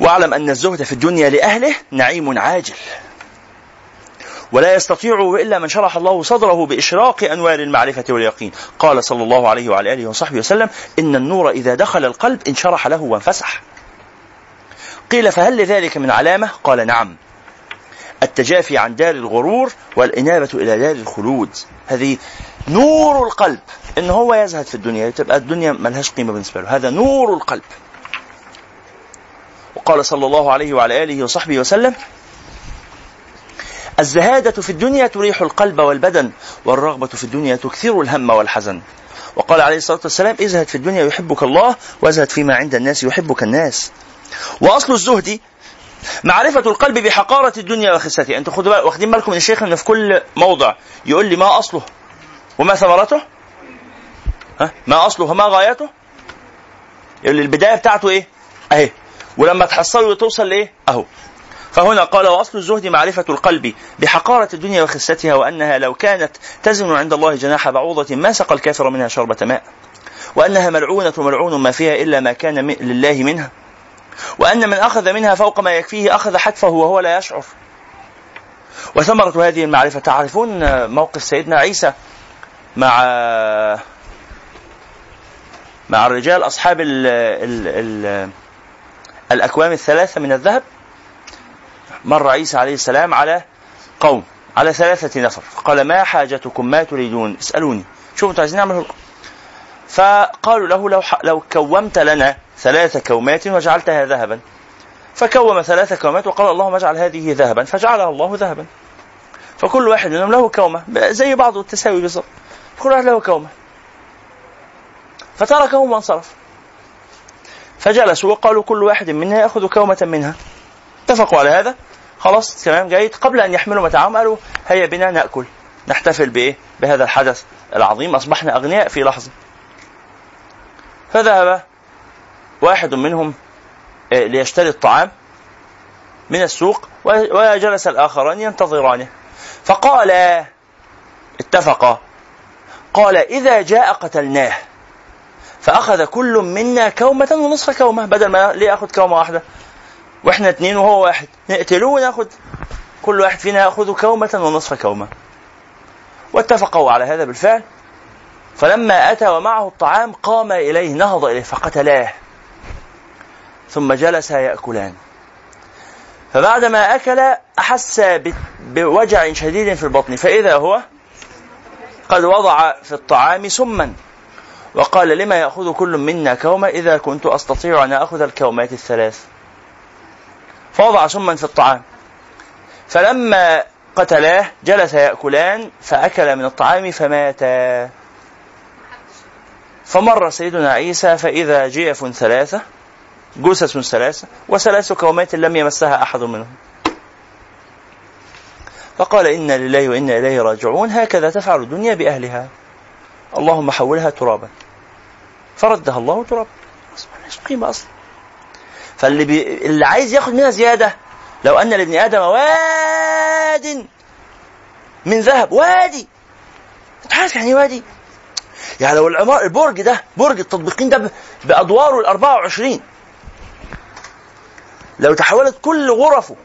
واعلم أن الزهد في الدنيا لأهله نعيم عاجل. ولا يستطيعه إلا من شرح الله صدره بإشراق أنوار المعرفة واليقين. قال صلى الله عليه وعلى آله وصحبه وسلم إن النور إذا دخل القلب انشرح له وانفسح. قيل فهل لذلك من علامة؟ قال نعم. التجافي عن دار الغرور والإنابة إلى دار الخلود. هذه نور القلب. إن هو يزهد في الدنيا تبقى الدنيا ملهاش قيمة بالنسبة له. هذا نور القلب. وقال صلى الله عليه وعلى آله وصحبه وسلم الزهادة في الدنيا تريح القلب والبدن والرغبة في الدنيا تكثر الهم والحزن. وقال عليه الصلاة والسلام ازهد في الدنيا يحبك الله وازهد فيما عند الناس يحبك الناس. وأصل الزهد معرفة القلب بحقارة الدنيا وخستها أنتوا خدوا واخدين بالكم من الشيخ ان في كل موضع يقول لي ما أصله؟ وما ثمرته؟ ها؟ ما أصله وما غايته؟ يقول لي البداية بتاعته إيه؟ أهي. ولما تحصله توصل لإيه؟ أهو. فهنا قال وأصل الزهد معرفة القلب بحقارة الدنيا وخستها وأنها لو كانت تزن عند الله جناح بعوضة ما سقى الكافر منها شربة ماء وأنها ملعونة ملعون ما فيها إلا ما كان لله منها وأن من أخذ منها فوق ما يكفيه أخذ حتفه وهو لا يشعر وثمرة هذه المعرفة تعرفون موقف سيدنا عيسى مع مع الرجال أصحاب ال ال ال الأكوام الثلاثة من الذهب؟ مر عيسى عليه السلام على قوم على ثلاثة نفر. فقال ما حاجتكم؟ ما تريدون؟ اسألوني. شوفوا أنتوا عايزين نعمل فقالوا له لو لو كومت لنا ثلاث كومات وجعلتها ذهبا. فكوم ثلاث كومات وقال اللهم اجعل هذه ذهبا. فجعلها الله ذهبا. فكل واحد منهم له كومة زي بعض التساوي بالظبط كل واحد له كومة. فتركهم وانصرف. فجلسوا وقالوا كل واحد منا يأخذ كومة منها. اتفقوا على هذا. خلاص تمام جيد قبل أن يحملوا متاعهم قالوا هيا بنا نأكل. نحتفل بإيه؟ بهذا الحدث العظيم. أصبحنا أغنياء في لحظة. فذهب واحد منهم آه، ليشتري الطعام من السوق وجلس الآخران ينتظرانه. فقال اتفقا قال إذا جاء قتلناه فأخذ كل منا كومة ونصف كومة بدل ما ليه أخذ كومة واحدة. وإحنا اتنين وهو واحد. نقتلوه وناخذ كل واحد فينا يأخذ كومة ونصف كومة. واتفقوا على هذا بالفعل. فلما أتى ومعه الطعام قام إليه نهض إليه فقتلاه. ثم جلسا يأكلان. فبعدما أكل أحس بوجع شديد في البطن. فإذا هو قد وضع في الطعام سما. وقال لما يأخذ كل منا كومة؟ إذا كنت أستطيع أن أخذ الكومات الثلاث. فوضع سما في الطعام. فلما قتلاه جلسا يأكلان فأكل من الطعام فماتا فمر سيدنا عيسى فإذا جيف ثلاثة جثث ثلاثة وثلاث كومات لم يمسها أحد منهم. فقال إنا لله وإنا إليه راجعون هكذا تفعل الدنيا بأهلها. اللهم حولها ترابا. فردها الله ترابا. ملهاش قيمة أصلا؟ فاللي بي... اللي عايز ياخد منها زيادة لو أن لابن آدم واد من ذهب وادي. أنت عارف يعني وادي. يعني لو العمار البرج ده برج التطبيقين ده ب- بأدواره ال 24 لو تحولت كل غرفه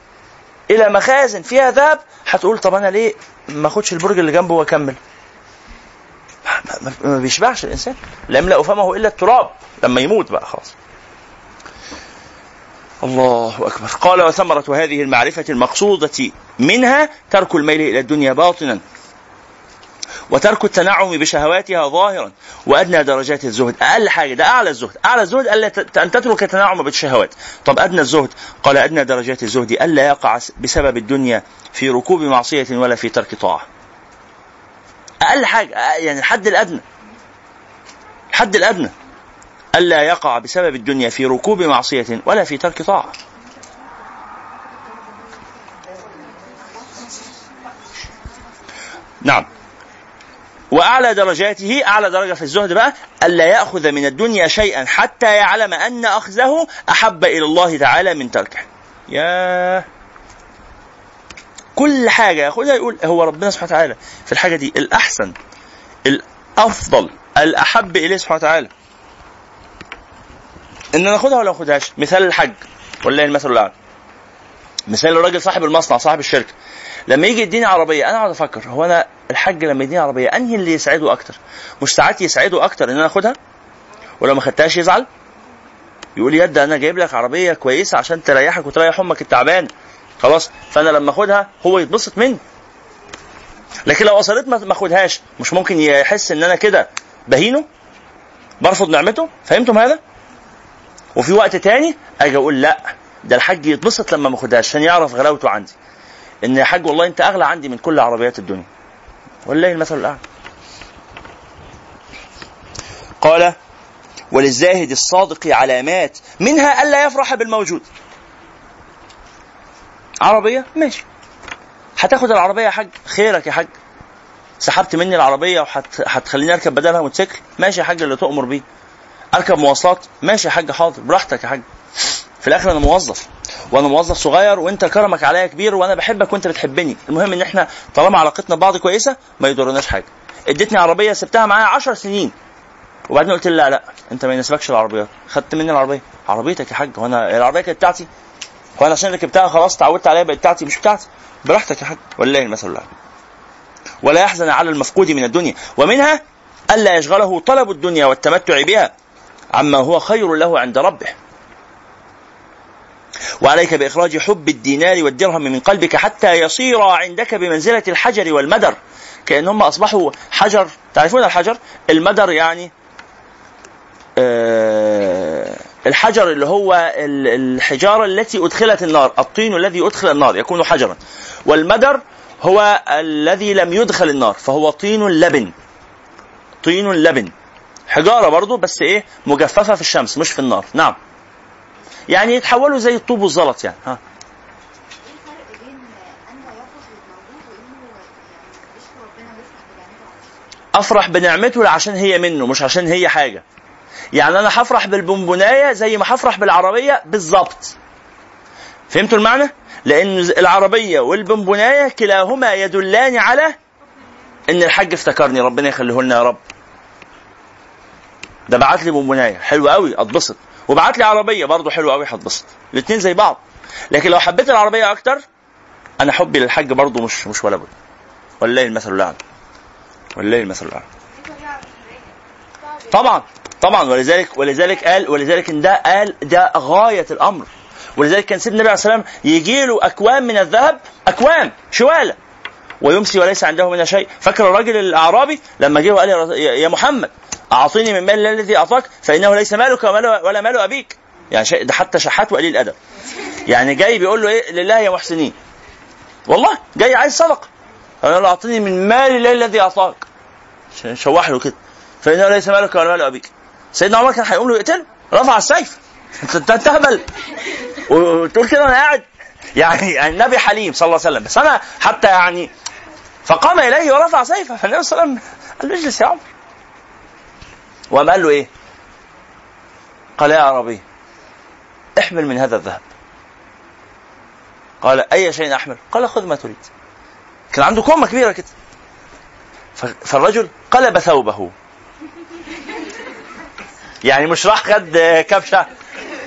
إلى مخازن فيها ذهب هتقول طب أنا ليه ما أخدش البرج اللي جنبه وأكمل؟ ما بيشبعش الإنسان. لا يملأ فمه إلا التراب لما يموت بقى خلاص. الله أكبر. قال وثمره هذه المعرفة المقصودة منها ترك الميل إلى الدنيا باطنا وترك التنعم بشهواتها ظاهرا وأدنى درجات الزهد. أقل حاجة ده أعلى الزهد. أعلى الزهد ألا أن تترك التنعم بالشهوات. طب أدنى الزهد. قال أدنى درجات الزهد ألا يقع بسبب الدنيا في ركوب معصية ولا في ترك طاعة. أقل حاجة يعني الحد الأدنى. الحد الأدنى. ألا يقع بسبب الدنيا في ركوب معصية ولا في ترك طاعة نعم وأعلى درجاته أعلى درجة في الزهد بقى ألا يأخذ من الدنيا شيئا حتى يعلم أن أخذه أحب إلى الله تعالى من تركه. يا كل حاجة ياخذها يقول هو ربنا سبحانه وتعالى في الحاجة دي الأحسن الأفضل الأحب إليه سبحانه وتعالى. إن أنا اخدها ولا ما اخدهاش مثال الحج. ولله المثل الأعلى. مثال الراجل صاحب المصنع صاحب الشركة. لما يجي يديني عربية أنا أقعد أفكر هو أنا الحاج لما يديني عربية أنهي اللي يسعده أكتر؟ مش ساعات يسعده أكتر إن أنا آخدها؟ ولو ما خدتهاش يزعل؟ يقول لي يد أنا جايب لك عربية كويسة عشان تريحك وتريح أمك التعبان خلاص. فأنا لما آخدها هو يتبسط مني. لكن لو أصريت ما آخدهاش مش ممكن يحس إن أنا كده بهينه؟ برفض نعمته؟ فهمتم هذا؟ وفي وقت تاني أجي أقول لا ده الحاج يتبسط لما ما اخدهاش عشان يعرف غلاوته عندي. إن يا حاج والله أنت أغلى عندي من كل عربيات الدنيا. ولله المثل الأعلى. قال وللزاهد الصادق علامات منها الا يفرح بالموجود. عربية؟ ماشي. هتاخد العربية يا حاج؟ خيرك يا حاج. سحبت مني العربية وهتخليني أركب بدلها موتوسيكل؟ ماشي يا حاج اللي تؤمر بيه. أركب مواصلات ماشي يا حاج حاضر براحتك يا حاج. في الآخر أنا موظف وأنا موظف صغير وأنت كرمك عليا كبير وأنا بحبك وأنت بتحبني. المهم إن إحنا طالما علاقتنا ببعض كويسة ما يضرناش حاجة. اديتني عربية سبتها معايا 10 سنين. وبعدين قلت لي لا لا أنت ما يناسبكش العربيات. خدت مني العربية. عربيتك يا حاج هو أنا العربية كانت بتاعتي. هو أنا عشان ركبتها خلاص اتعودت عليها بقت بتاعتي مش بتاعتي. براحتك يا حاج. ولله المثل الاعلى ولا يحزن على المفقود من الدنيا. ومنها ألا يشغله طلب الدنيا والتمتع بها. عما هو خير له عند ربه. وعليك بإخراج حب الدينار والدرهم من قلبك حتى يصير عندك بمنزلة الحجر والمدر. كأنهم أصبحوا حجر تعرفون الحجر؟ المدر يعني آه الحجر اللي هو ال- الحجارة التي أدخلت النار الطين الذي أدخل النار يكون حجرا. والمدر هو الذي لم يدخل النار فهو طين لبن. طين لبن. حجارة برضو بس إيه مجففة في الشمس مش في النار. نعم. يعني يتحولوا زي الطوب والزلط يعني ها. إيه أفرح بنعمته عشان هي منه مش عشان هي حاجة. يعني أنا هفرح بالبونبوناية زي ما هفرح بالعربية بالظبط فهمتوا المعنى؟ لأن العربية والبونبوناية كلاهما يدلان على إن الحاج افتكرني ربنا يخليه لنا يا رب. ده بعت لي بونبونايه حلو قوي اتبسط وبعت لي عربية برضه حلو قوي هتبسط. الاثنين زي بعض. لكن لو حبيت العربية أكتر أنا حبي للحاج برضه مش مش ولا بد. ولله المثل الاعلى ولله المثل الاعلى طبعا طبعا. ولذلك ولذلك قال ولذلك إن ده قال ده غاية الأمر. ولذلك كان سيدنا النبي عليه الصلاه والسلام يجي له اكوام من الذهب اكوام شواله ويمسي وليس عنده منها شيء. فاكر الراجل الأعرابي لما جه وقال يا محمد أعطيني من مال الذي أعطاك فإنه ليس مالك ولا مال أبيك. يعني شيء ده حتى شحات وقليل أدب. يعني جاي بيقول له إيه؟ لله يا محسنين. والله جاي عايز صدقة. قال له أعطيني من مال الله الذي أعطاك. شوح له كده. فإنه ليس مالك ولا مال أبيك. سيدنا عمر كان هيقوم له يقتله رفع السيف. انت أنت أنت هبل وتقول كده أنا قاعد. يعني يعني النبي حليم صلى الله عليه وسلم. بس أنا حتى يعني فقام إليه ورفع سيفه. فالنبي صلى الله عليه وسلم قال له اجلس يا عمر. وقام قال له إيه؟ قال يا عربي احمل من هذا الذهب. قال أي شيء أحمل؟ قال خذ ما تريد. كان عنده كومة كبيرة كده. فالرجل قلب ثوبه. يعني مش راح خد كبشة.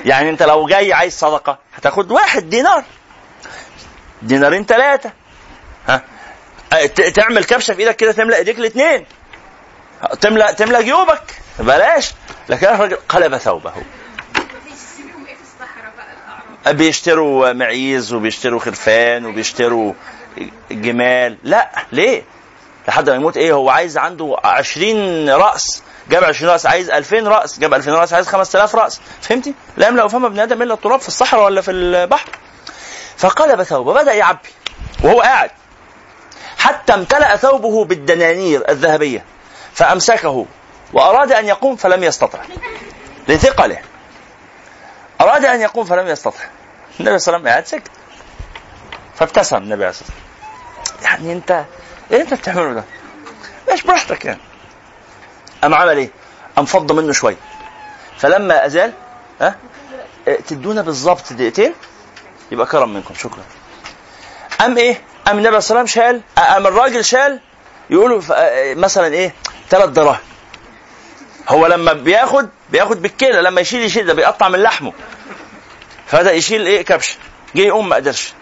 يعني أنت لو جاي عايز صدقة هتاخد واحد دينار. دينارين ثلاثة ها؟ تعمل كبشة في إيدك كده تملأ إيديك الاثنين تملا تملأ جيوبك. بلاش. لكن الرجل قلب ثوبه. بيشتروا معيز وبيشتروا خرفان وبيشتروا جمال. لا ليه؟ لحد ما يموت. إيه هو عايز عنده 20 رأس. جاب 20 رأس عايز 2000 رأس. جاب 2000 رأس عايز 5000 رأس. فهمتي؟ لا يملأ فم ابن آدم إلا التراب في الصحراء ولا في البحر. فقلب ثوبه بدأ يعبي وهو قاعد. حتى امتلأ ثوبه بالدنانير الذهبية. فأمسكه. وأراد أن يقوم فلم يستطع. لثقله. أراد أن يقوم فلم يستطع. النبي صلى الله عليه وسلم قاعد فابتسم النبي عليه الصلاة والسلام. يعني أنت إيه أنت بتعمله ده؟ مش براحتك يعني. قام عمل إيه؟ قام فض منه شوية فلما أزال ها؟ تدونا بالظبط دقيقتين يبقى كرم منكم. شكرا. قام إيه؟ قام النبي صلى الله عليه وسلم شال؟ قام الراجل شال؟ يقولوا آه، مثلا إيه؟ ثلاث دراهم. هو لما بياخد بياخد بالكيلة لما يشيل يشيل ده بيقطع من لحمه. فبدا يشيل إيه؟ كبش. جه يقوم ما قدرش.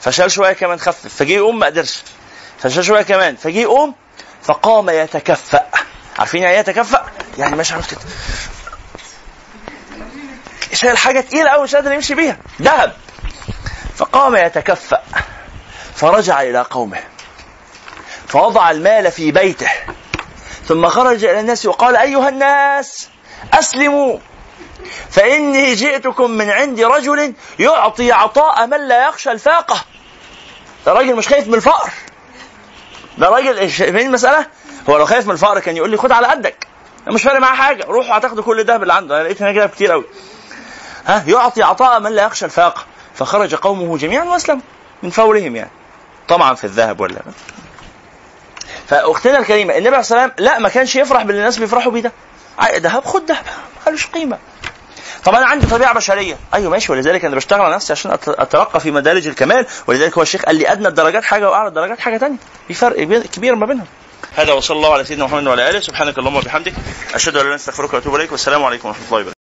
فشال شوية كمان خفف. فجه يقوم ما قدرش. فشال شوية كمان. فجه يقوم فقام يتكفأ. عارفين يعني إيه يتكفأ؟ يعني ماشي عامل كده. شايل حاجة تقيلة قوي مش قادر يمشي بيها. ذهب. فقام يتكفأ. فرجع إلى قومه. فوضع المال في بيته. ثم خرج إلى الناس وقال أيها الناس أسلموا. فإني جئتكم من عند رجل يعطي عطاء من لا يخشى الفاقة. ده راجل مش خايف من الفقر. ده راجل فين المسألة؟ هو لو خايف من الفقر كان يقول لي خد على قدك. مش فارق معاه حاجة. روحوا هتاخدوا كل الذهب اللي عنده. أنا لقيت هنا كده كتير قوي ها؟ يعطي عطاء من لا يخشى الفاقة. فخرج قومه جميعا وأسلموا. من فورهم يعني. طمعا في الذهب ولا فأختنا الكريمة النبي عليه الصلاة والسلام لا ما كانش يفرح باللي الناس بيفرحوا بيه ده. ذهب خد ذهب مالوش قيمة. طب أنا عندي طبيعة بشرية. أيوه ماشي ولذلك أنا بشتغل على نفسي عشان أترقى في مدارج الكمال. ولذلك هو الشيخ قال لي أدنى الدرجات حاجة وأعلى الدرجات حاجة ثانية في فرق كبير ما بينهم. هذا وصلى الله على سيدنا محمد وعلى آله. سبحانك اللهم وبحمدك. أشهد أن لا إله إلا أنت أستغفرك وأتوب إليك. والسلام عليكم ورحمة الله وبركاته.